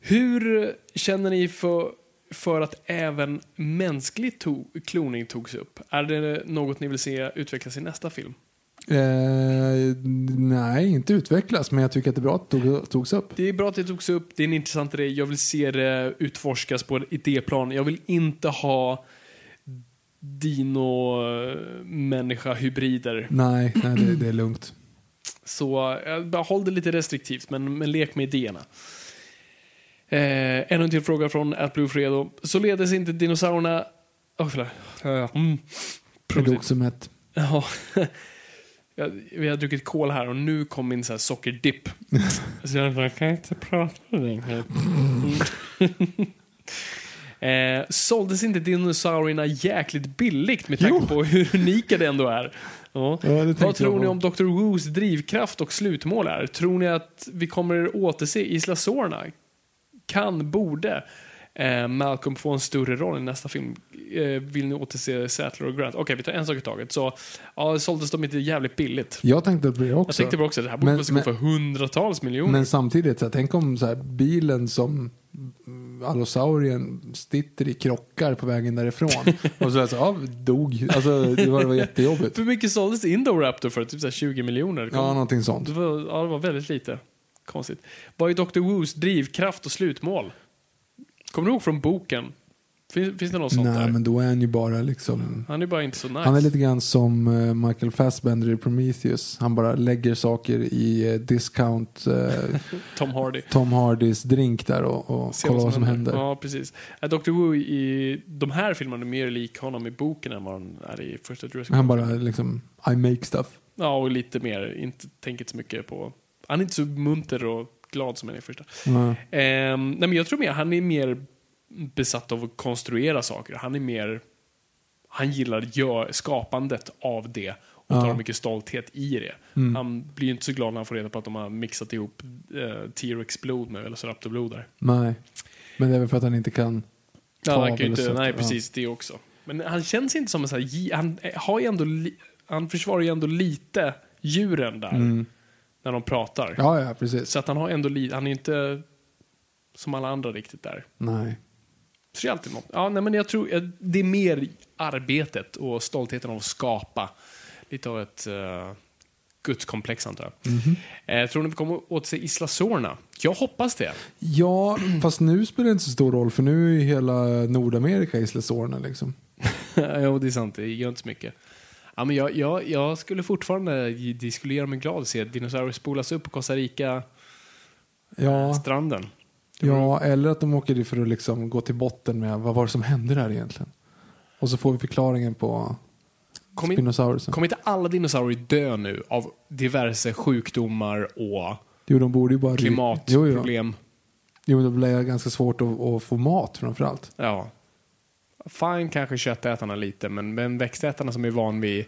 Hur känner ni för, för att även mänsklig to kloning togs upp? Är det något ni vill se utvecklas i nästa film? Eh, nej, inte utvecklas, men jag tycker att det är bra att det tog, togs upp. Det är bra att det togs upp, det är en intressant idé. Jag vill se det utforskas på ett idéplan. Jag vill inte ha dino-människa-hybrider. Nej, nej det, det är lugnt. Så eh, bara håll det lite restriktivt, men, men lek med idéerna. Eh, ännu en till fråga från AtBlueFredo. Således inte dinosaurierna... Oh, förlåt. Mm. Det dog som ett. Ja. [laughs] Jag, vi har druckit kol här och nu kom min så här sockerdipp. [laughs] så jag bara, kan jag inte prata längre? Mm. [laughs] eh, såldes inte dinosaurierna jäkligt billigt med tanke Jo. på hur unika det ändå är? Ja. Ja, Vad tror jag ni om Dr. Woos drivkraft och slutmål är? Tror ni att vi kommer återse Isla Sorna? Kan, borde eh, Malcolm få en större roll i nästa film? Eh, vill ni återse Sattler och Grant? Okej, vi tar en sak i taget. Så, ja, såldes de inte jävligt billigt? Jag tänkte på det Jag också. tänkte på också, det här borde gå för hundratals miljoner. Men samtidigt, så här, tänk om så här, bilen som allosaurien sitter i krockar på vägen därifrån. [laughs] och så, är det så ja, dog. Alltså, det var, det var jättejobbigt. [laughs] Hur mycket såldes Indoraptor för? Typ så här 20 miljoner? Ja, någonting sånt. det, var, ja, det var väldigt lite. Konstigt. Vad är Dr. Woos drivkraft och slutmål? Kommer du ihåg från boken? Finns, finns det något sånt Nej, där? men då är han ju bara liksom... Han är bara inte så nice. Han är lite grann som eh, Michael Fassbender i Prometheus. Han bara lägger saker i eh, discount eh, [laughs] Tom Hardy. Tom Hardys drink där och, och Se kollar vad som händer. Ja, precis. Äh, Dr. Wu i de här filmerna är mer lik honom i boken än vad han är i första Jurassic Han bara liksom, I make stuff. Ja, och lite mer, inte tänker så mycket på... Han är inte så munter och glad som han är i första. Ehm, nej, men jag tror mer, han är mer besatt av att konstruera saker. Han är mer... Han gillar gör, skapandet av det och tar Ja. mycket stolthet i det. Mm. Han blir ju inte så glad när han får reda på att de har mixat ihop eh, T-Rex blod med Velociraptor-blod där. Nej. Men det är väl för att han inte kan Ja, ta han kan inte, Velociraptor, nej, ja. precis det också. Men han känns inte som en sån här, han eh, har ju ändå, han försvarar ju ändå lite djuren där. När de pratar. Mm. Ja, ja, precis. Så att han har ändå li, han är inte som alla andra riktigt där. Nej. Så det är alltid något. Ja, nej, men jag tror eh, det är mer arbetet och stoltheten av att skapa. Lite av ett uh, gudskomplex antar jag. Mhm. Eh, tror ni vi kommer åt sig Isla Sorna? Jag hoppas det. Ja, [clears throat] fast nu spelar det inte så stor roll för nu är ju hela Nordamerika Isla Sorna liksom. [laughs] jo, det är sant. Det gör inte så mycket. Ja, men jag, jag, jag skulle fortfarande, det skulle göra mig glad att se dinosaurier spolas upp på Costa Rica-stranden. Ja, ja, eller att de åker dit för att liksom gå till botten med vad var det som hände där egentligen. Och så får vi förklaringen på Kom in- Spinosaurusen. Kommer inte alla dinosaurier dö nu av diverse sjukdomar och Jo, de borde ju bara... Jo, jo. klimatproblem? jo, det blir ganska svårt att, att få mat framförallt. Ja. Fine kanske köttätarna lite, men, men växtätarna som är van vid...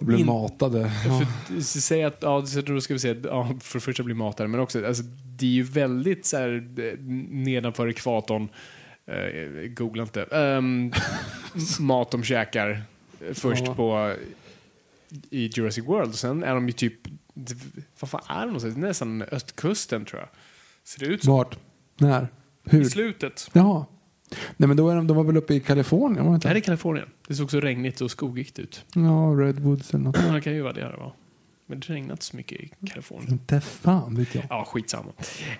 Och blir In- matade. För, säg att, ja, så då ska vi säga ja, för det första blir matade, men också, alltså, det är ju väldigt så här, eh, nedanför ekvatorn, eh, googla inte, Ehm, [laughs] mat de käkar eh, först Ja. på i Jurassic World. Sen är de ju typ, vad fan är de någonstans? Nästan östkusten tror jag. Ser det ut som. Vart? När? I Hur? slutet. Jaha. Nej men då är de, de var väl uppe i Kalifornien? Var det Det här är inte? Kalifornien. Det såg så regnigt och skogigt ut. Ja, Redwoods eller något. Det kan ju vara det här var. Men det regnar inte så mycket i Kalifornien. Inte fan vet jag. Ja, skitsamma.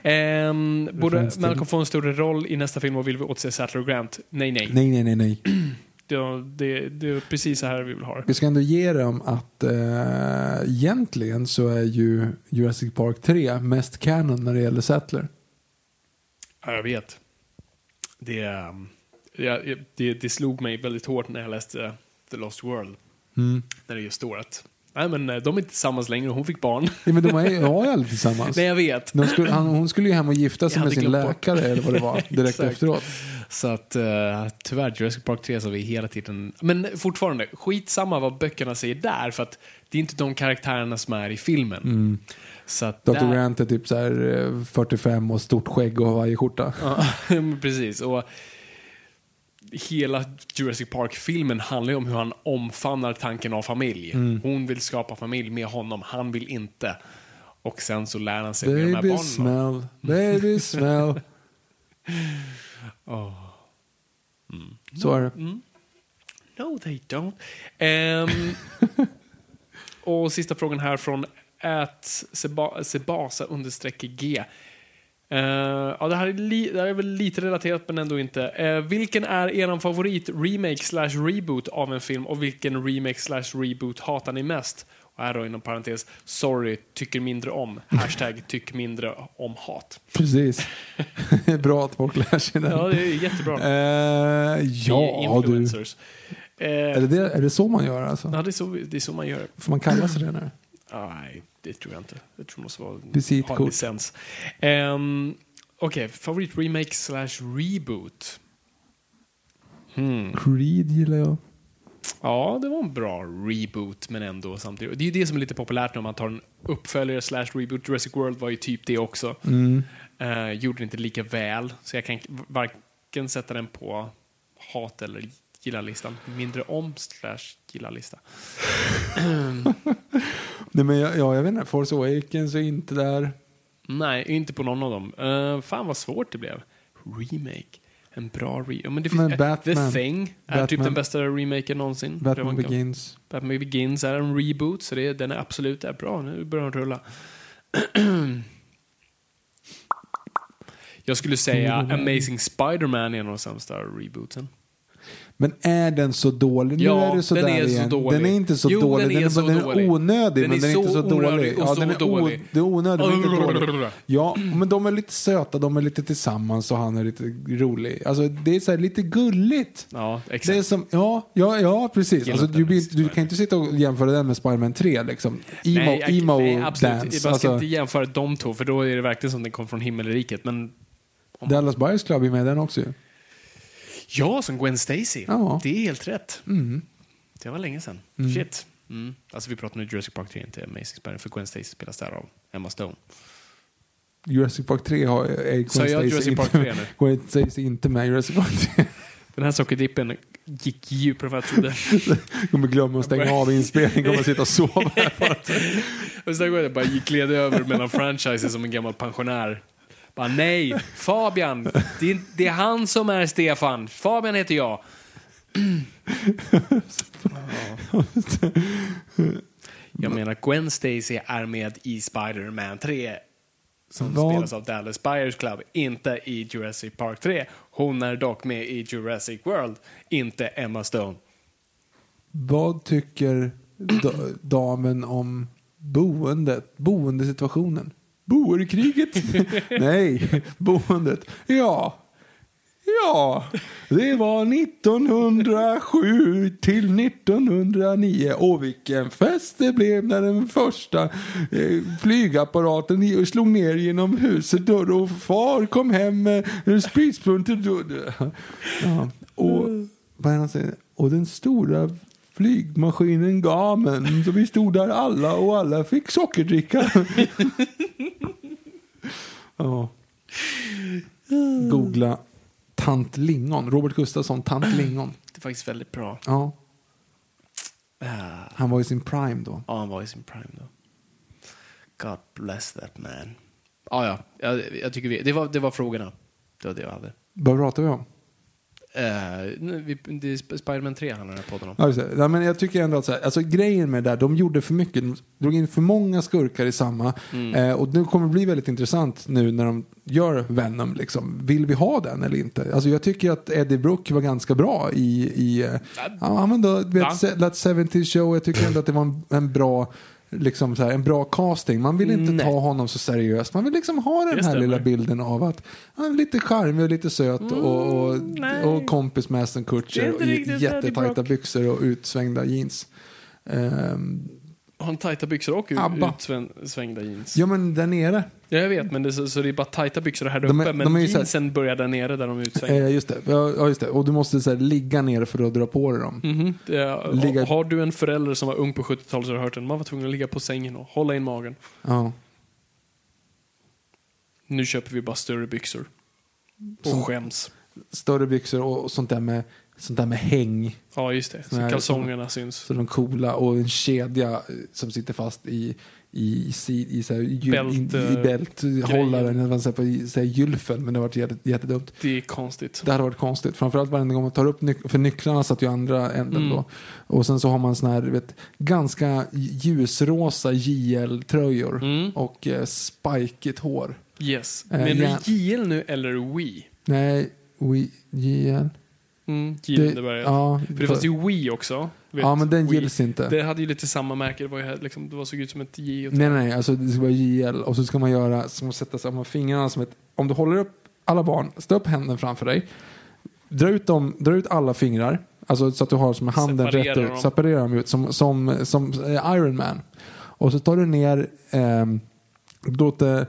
Ehm, borde Malcolm få en större roll i nästa film och vill vi återse Sattler och Grant? Nej, nej. Nej, nej, nej, nej. [clears throat] Det, det, det är precis så här vi vill ha det. Vi ska ändå ge dem att eh, egentligen så är ju Jurassic Park 3 mest canon när det gäller Sattler. Ja, jag vet. Det, ehm, jag- det, det slog mig väldigt hårt när jag läste The Lost World. Mm. När det just står att nej, men, eh, de är inte tillsammans längre, hon fick barn. Ja, men de är ju ja, aldrig [laughs] tillsammans. Nej, jag vet. Skulle, han, hon skulle ju hem och gifta sig med sin glömt bort. läkare eller vad det var direkt [laughs] efteråt. Så att uh, tyvärr, Jurassic Park 3 så vi hela tiden... Men fortfarande, skitsamma vad böckerna säger där, för att det är inte de karaktärerna som är i filmen. Så att Dr. där, Grant är typ så här eh, 45 och stort skägg och Hawaii-skjorta. [laughs] Precis. Och hela Jurassic Park-filmen handlar ju om hur han omfamnar tanken av familj. Hon vill skapa familj med honom, han vill inte. Och sen så lär han sig med de här Baby barnen. smell, baby smell. [laughs] Så är det. No, they don't. Ehm, [laughs] och sista frågan här från at seba, sebasa understreck g. Eh, ja, det här, är li, det här är väl lite relaterat men ändå inte. Eh, vilken är er favorit remake slash reboot av en film och vilken remake slash reboot hatar ni mest? Och här då inom parentes, sorry, tycker mindre om. [laughs] Hashtag tyck mindre om hat. Precis. Det [laughs] är Bra att folk lär sig den. Ja, det är jättebra. Eh, ja, du. Eh, Är det, det, är det så man gör alltså? Ja, det är, så, det är så man gör. Får man kalla sig det nu? [clears throat] Nej, det tror jag inte. Jag tror det måste vara Visitkort. ha en licens. Um, Okej, favorit remake slash reboot. Creed gillar jag. Ja, det var en bra reboot, men ändå samtidigt. Det är ju det som är lite populärt när man tar en uppföljare slash reboot. Jurassic World var ju typ det också. Mm. Eh, gjorde det inte lika väl, så jag kan varken sätta den på hat eller gilla-listan. Mindre om slash gilla-lista. [laughs] Nej, men jag, ja, jag vet inte. Force Awakens är inte där. Nej, inte på någon av dem. Uh, fan vad svårt det blev. Remake. En bra remake. Men det finns, Men eh, Batman. The Thing är typ Batman. den bästa remaken någonsin. Batman Begins. Batman Begins är en reboot, så det, den är absolut är bra. Nu börjar den rulla. [clears throat] Jag skulle säga Mm. Amazing Spider-Man är en av de sämsta rebootsen. Men är den så dålig? Nu Ja, är det så den där är så igen. dålig. Den är inte så Jo, dålig. den är så den är dålig. onödig, Den men är den är så inte så dålig. Ja, så den är dålig. det är onödig, men inte dålig. Ja, men de är lite söta, de är lite tillsammans och han är lite rolig. Alltså, det är så här lite gulligt. Ja, exakt. Det är som, ja, ja, ja precis. Alltså, du, Amazing du kan inte sitta och jämföra den med Spiderman 3 liksom. Emo, nej, jag- emo nej, absolut. dance. Man ska Alltså, inte jämföra de två, för då är det verkligen som den kom från himmelriket. Men Dallas Buyers Club är med den också ju. Ja, som Gwen Stacy. Ja. Det är helt rätt. Mm. Det var länge sedan. Shit. Mm. Alltså vi pratar nu Jurassic Park 3, inte Amazing Spider-Man, för Gwen Stacy spelas där av Emma Stone. Jurassic Park 3 har, är Gwen jag Stacy Jurassic inte, Park 3 nu? [laughs] Gwen Stacy inte med Jurassic Park 3. [laughs] Den här sockerdippen gick djupare än vad jag trodde. kommer glömma att stänga av inspelningen kommer sitta och sova. [laughs] Och sen går jag bara gled över mellan franchises som en gammal pensionär. Bara nej, Fabian, det är, det är han som är Stefan. Fabian heter jag. Ja. Jag menar Gwen Stacy är med i Spider-Man 3 som Vad? spelas av Dallas Buyers Club, inte i Jurassic Park 3. Hon är dock med i Jurassic World, inte Emma Stone. Vad tycker da- damen om boendet, boendesituationen? Boerkriget? [laughs] Nej, boendet. Ja, ja, det var 1907 till 1909 och vilken fest det blev när den första eh, flygapparaten slog ner genom huset och far kom hem med en spritspunter. Ja, och, säger? och den stora flygmaskinen Gamen. Så vi stod där alla och alla fick sockerdricka. [laughs] ja. Googla Tant Lingon. Robert Gustafsson, Tant Lingon. Det är faktiskt väldigt bra. Ja, Ah. han var i sin prime då. Ja, han var i sin prime då. God bless that man. Ah, ja, jag, jag tycker vi, det, var, det var frågorna. Det var det jag hade. Vad pratar vi om? Uh, det är Spiderman 3 handlar den här podden om. Ja, just det. Ja, men jag tycker ändå att så här, alltså, grejen med det där, de gjorde för mycket. De drog in för många skurkar i samma. Eh, och det kommer bli väldigt intressant nu när de gör Venom. Liksom. Vill vi ha den eller inte? Alltså, jag tycker att Eddie Brooke var ganska bra i... i eh, ja, men då, vet, Ja. That 70 Show. Jag tycker ändå att det var en, en bra... Liksom så här, en bra casting. Man vill inte Nej. ta honom så seriöst. Man vill liksom ha den Det här stämmer. lilla bilden av att han är lite charmig och lite söt och, och, nej. och kompis med Aston Det Kutcher Eddie jättetajta byxor och utsvängda jeans. Ehm, Har han tajta byxor och Abba. utsvängda jeans? ja men där nere. Ja, jag vet, men det, är så, så det är bara tajta byxor här De är- uppe, men de är ju så här- jeansen börjar där nere där de är utsvängda. Eh, just det. Ja, ja, just det. Och du måste så här, ligga ner för att dra på dig dem. Mhm. Det är, Ligga- Har du en förälder som var ung på 70-talet så har du hört den. Man var tvungen att ligga på sängen och hålla in magen. Ja. Nu köper vi bara större byxor. Och skäms. Större byxor och och sånt där med, sånt där med häng. Ja, just det. Så kalsongerna syns. Så de coola och en kedja eh, som sitter fast i i, i, i, så här, Bält, i, i eh, bälthållaren. Var så här så här gylfen men det har varit jätte, jättedumt. Det är konstigt. Det hade varit konstigt. Framförallt varje gång man tar upp nyc- för nycklarna satt ju andra änden Mm. då. Och sen så har man såna här, vet, ganska ljusrosa JL-tröjor Mm. och eh, spikigt hår. Yes. Eh, Menar ja. du JL nu eller Wii? Nej, we, JL. Mm, Gildenberg. ja, För det fanns ju Wii också. Vet, ja, men den Wii. gills inte. Det hade ju lite samma märke. Det, var ju liksom, det var såg ut som ett J och Nej, nej, alltså det ska vara JL och så ska man göra, så man sätta samma fingrarna som ett, om du håller upp alla barn, stå upp händerna framför dig, dra ut, dem, dra ut alla fingrar, alltså så att du har som handen Separera rätt ut, dem. separera dem ut som, som, som eh, Iron Man. Och så tar du ner, eh, låter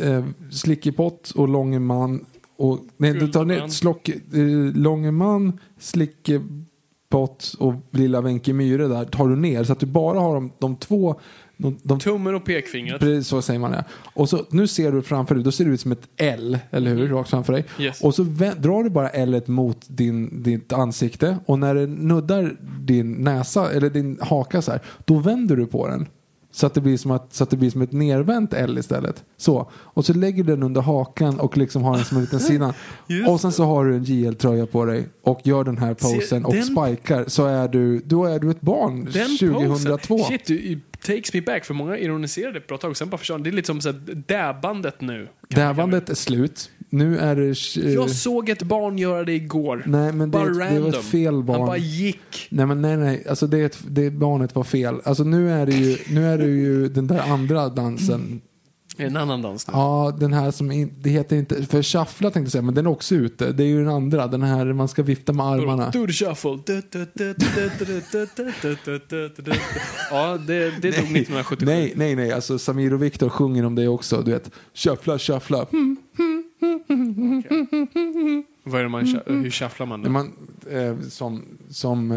eh, Slickepott och Långeman och, nej, du tar ner slock, eh, Långeman, Slickepott och Lilla Wenche Myhre där tar du ner så att du bara har de, de två de, de Tummen och pekfingret. Precis så säger man det. Och så, nu ser du framför dig, då ser det ut som ett L, eller hur? Rakt framför dig. Yes. Och så drar du bara L mot din, ditt ansikte och när det nuddar din näsa, eller din haka så här, då vänder du på den. Så att, det blir som att, så att det blir som ett nervänt L istället. Så. Och så lägger du den under hakan och liksom har den som en liten [laughs] sida. Och sen så har du en JL-tröja på dig och gör den här Se, posen och den- spikar så är du, då är du ett barn Den 2002. Posen. Shit, du, takes me back. För många ironiserade ett bra tag, sen bara försvann. Det är lite som så här, däbandet nu. Dävandet är slut. Nu är det... eh, Jag såg ett barn göra det igår. Nej, men det, bara är ett- det var random. ett fel barn. Han bara gick. Nej men nej nej, alltså det, det barnet var fel. Alltså nu är det ju, nu är det ju den där andra dansen. Är det en annan dans nu? Ja, den här som in, det heter inte, för shuffla tänkte jag säga, men den är också ute. Det är ju den andra, den här man ska vifta med armarna. The shuffle. Ja, det, det tog 1977. Nej, nej, nej, alltså Samir och Viktor sjunger om det också. Du vet, shuffla, shuffla. Okay. Vad är man, hur shufflar man det? Man, eh, som, som,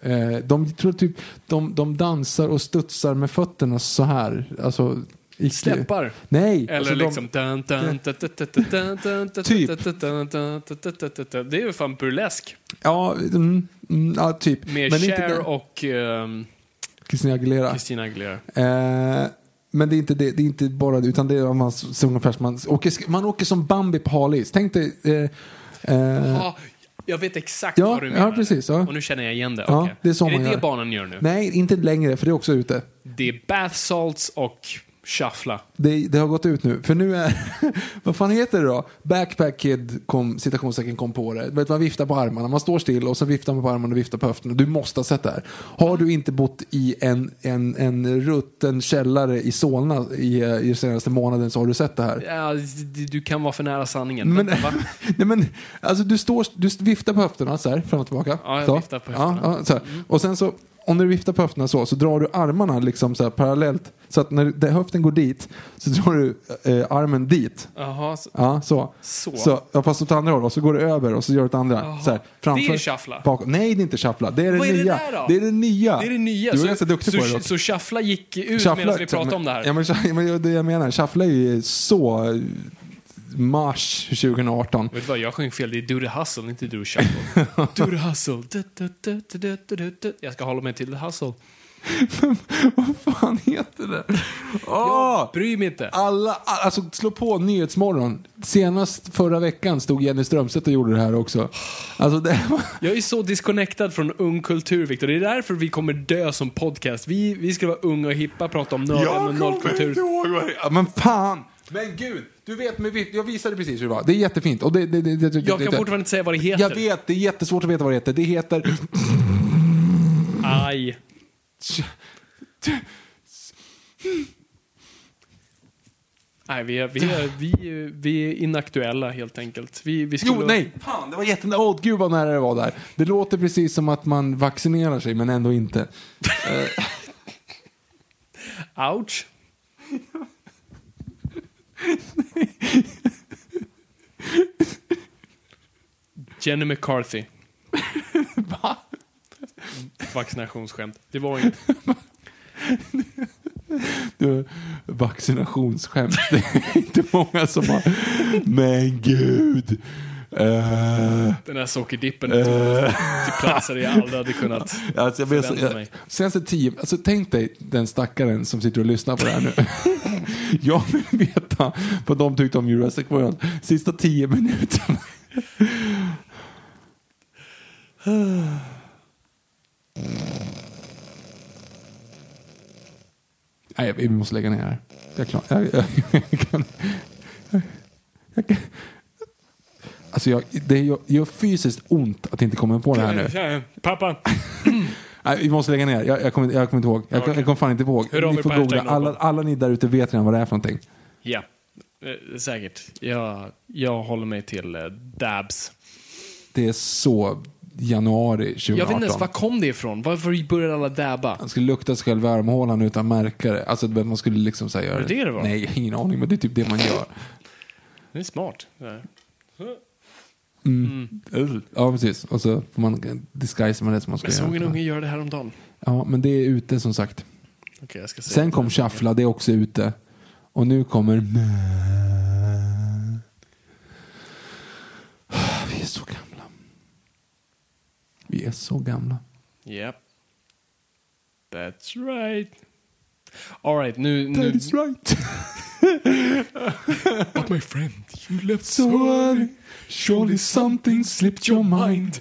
eh, de, tror typ, de, de dansar och studsar med fötterna så här. Alltså, Icke. Släppar? Nej. Eller alltså liksom... Det är ju fan burlesk. Ja, mm, ja typ. Med Cher och... Christina Aguilera. Christina Aguilera. Eh, men det är inte det, det är inte bara det, utan det är om man, ungefär som man åker, man åker som Bambi på halis. Tänk dig, eh, eh, Ja, jag vet exakt Ja, vad du ja, menar. precis, ja. Och nu känner jag igen det. Ja, Okej. det är så är man det gör. det barnen gör nu? nej, inte längre, för det är också ute. Det är bath salts och shuffla. Det, det har gått ut nu. För nu är, [laughs] vad fan heter det då? Backpack Kid kom, citationstecken kom på det. Vet, man viftar på armarna, man står still och så viftar man på armarna och viftar på höfterna. Du måste ha sett det här. Har du inte bott i en, en, en rutten källare i Solna i, i senaste månaden så har du sett det här. Ja, du kan vara för nära sanningen. Men, Vänta, [laughs] nej men, alltså du, står, du viftar på höfterna så här, fram och tillbaka. Ja, jag så. viftar på höfterna. Ja, ja, här. Och sen så, om du viftar på höfterna så, så drar du armarna liksom så parallellt. Så att när höften går dit, så drar du eh, armen dit. Jaha, så. Ja, så. Så. ja, fast åt andra hållet, och så går du över och så gör du det andra. Så här, framför, Det är shuffla. Bakom. Nej, det är inte shuffla. Det är det Vad är det nya. Det är det nya. Det är det nya. Du är så, ganska duktig så, på det dock. Så shuffla gick ut Shuffla- medan vi pratade om det här. [laughs] Ja, men, det jag menar. Shuffla är ju så mars 2018. Vet du vad, jag sjöng fel. Det är Do the hustle, inte Do the shuffle. do the hustle. Du, du, du. Jag ska hålla mig till the hustle. [laughs] Vad fan heter det? Åh! Bry mig inte. Alla, alltså slå på Nyhetsmorgon. Senast förra veckan stod Jenny Strömstedt och gjorde det här också. Alltså det var... [laughs] Jag är så disconnectad från ung kultur, Victor. Det är därför vi kommer dö som podcast. Vi, vi ska vara unga och hippa, prata om nörden och nollkultur. ihåg vad det ja, Men fan! Men gud! Du vet, med, jag visade precis hur det var. Det är jättefint. Och det, det, det, det, Jag kan fortfarande inte säga vad det heter. Jag vet, det är jättesvårt att veta vad det heter. Det heter... Aj. Nej, vi är, vi, är, vi, är, vi är inaktuella helt enkelt. Vi, vi skulle... Jo, nej! Fan, det var jätte... Åh, gud vad nära det var där. Det låter precis som att man vaccinerar sig, men ändå inte. [laughs] Ouch. Jenny McCarthy. [laughs] Va? Vaccinationsskämt. Det var inget. Du, vaccinationsskämt. Det är inte många som har... Men gud! Eh, Den där sockerdippen Eh. till platser jag aldrig hade kunnat [laughs] alltså jag förvänta jag, mig. senaste tio, alltså tänk dig den stackaren som sitter och lyssnar på det här nu. [laughs] jag vill veta vad de tyckte om Jurassic World. Sista tio minuterna. Nej, vi måste lägga ner här. Jag, är klar. jag, jag, jag, kan, jag, kan, Alltså jag, det gör, gör fysiskt ont att inte komma på det här nu. Pappa. [clears throat] Nej, vi måste lägga ner. Jag, jag, kommer, jag kommer inte ihåg. Jag, Okej. jag kommer fan inte ihåg. Ni får googla. Alla, alla ni där ute vet redan vad det är för någonting. Ja, eh, säkert. Jag, jag håller mig till eh, dabs. Det är så januari 2018. Jag vet inte ens var kom det ifrån. Varför började alla dabba? Man skulle lukta sig själv i armhålan utan att märka det. Alltså man skulle liksom säga Var det det det var? Nej, ingen aning. Men det är typ det man gör. Det är smart. Ja, precis. Och så får man disguise med det som man ska Jag såg en göra. unge göra det här om dagen. Ja, men det är ute som sagt. Okej, jag ska säga. Sen kom Shuffla, det är också ute. Och nu kommer... Vi är så gamla. Vi är så gamla. Yep. That's right. All right, nu... nu That is right. [laughs] But my friend, you left So early, surely something slipped your mind.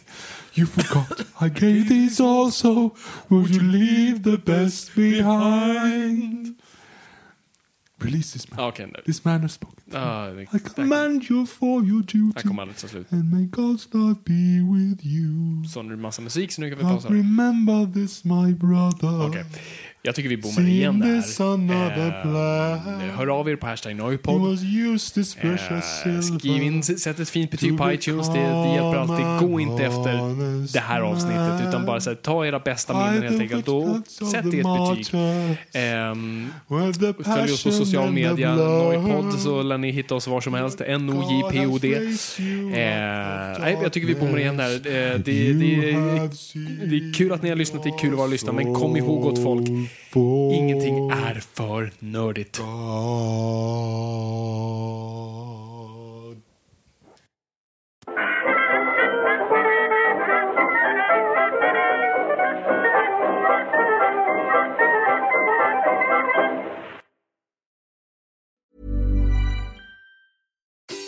You forgot [laughs] I gave these also. Would you leave the best behind? Release this man. Okej, nu. This man has spoken. Ah, det- I command you for your Här duty. slut. And may God's love be with you. Så nu är det massa musik, så nu kan vi pausa. remember this my brother. Okej. Jag tycker vi bommar igen där. Eh, hör av er på hashtag Noipod. Eh, skriv in, sätt ett fint betyg på iTunes. Det, det hjälper alltid. Gå inte efter det här avsnittet, utan bara här, ta era bästa minnen helt enkelt och sätt ert betyg. Ehm, Följ oss på social media, Noipod, så lär ni hitta oss var som helst. N-O-J-P-O-D. Eh, jag tycker vi bommar igen där. Eh, det, det, det är kul att ni har lyssnat, det är kul att vara lyssna, men kom ihåg gott folk, ingenting är för nördigt.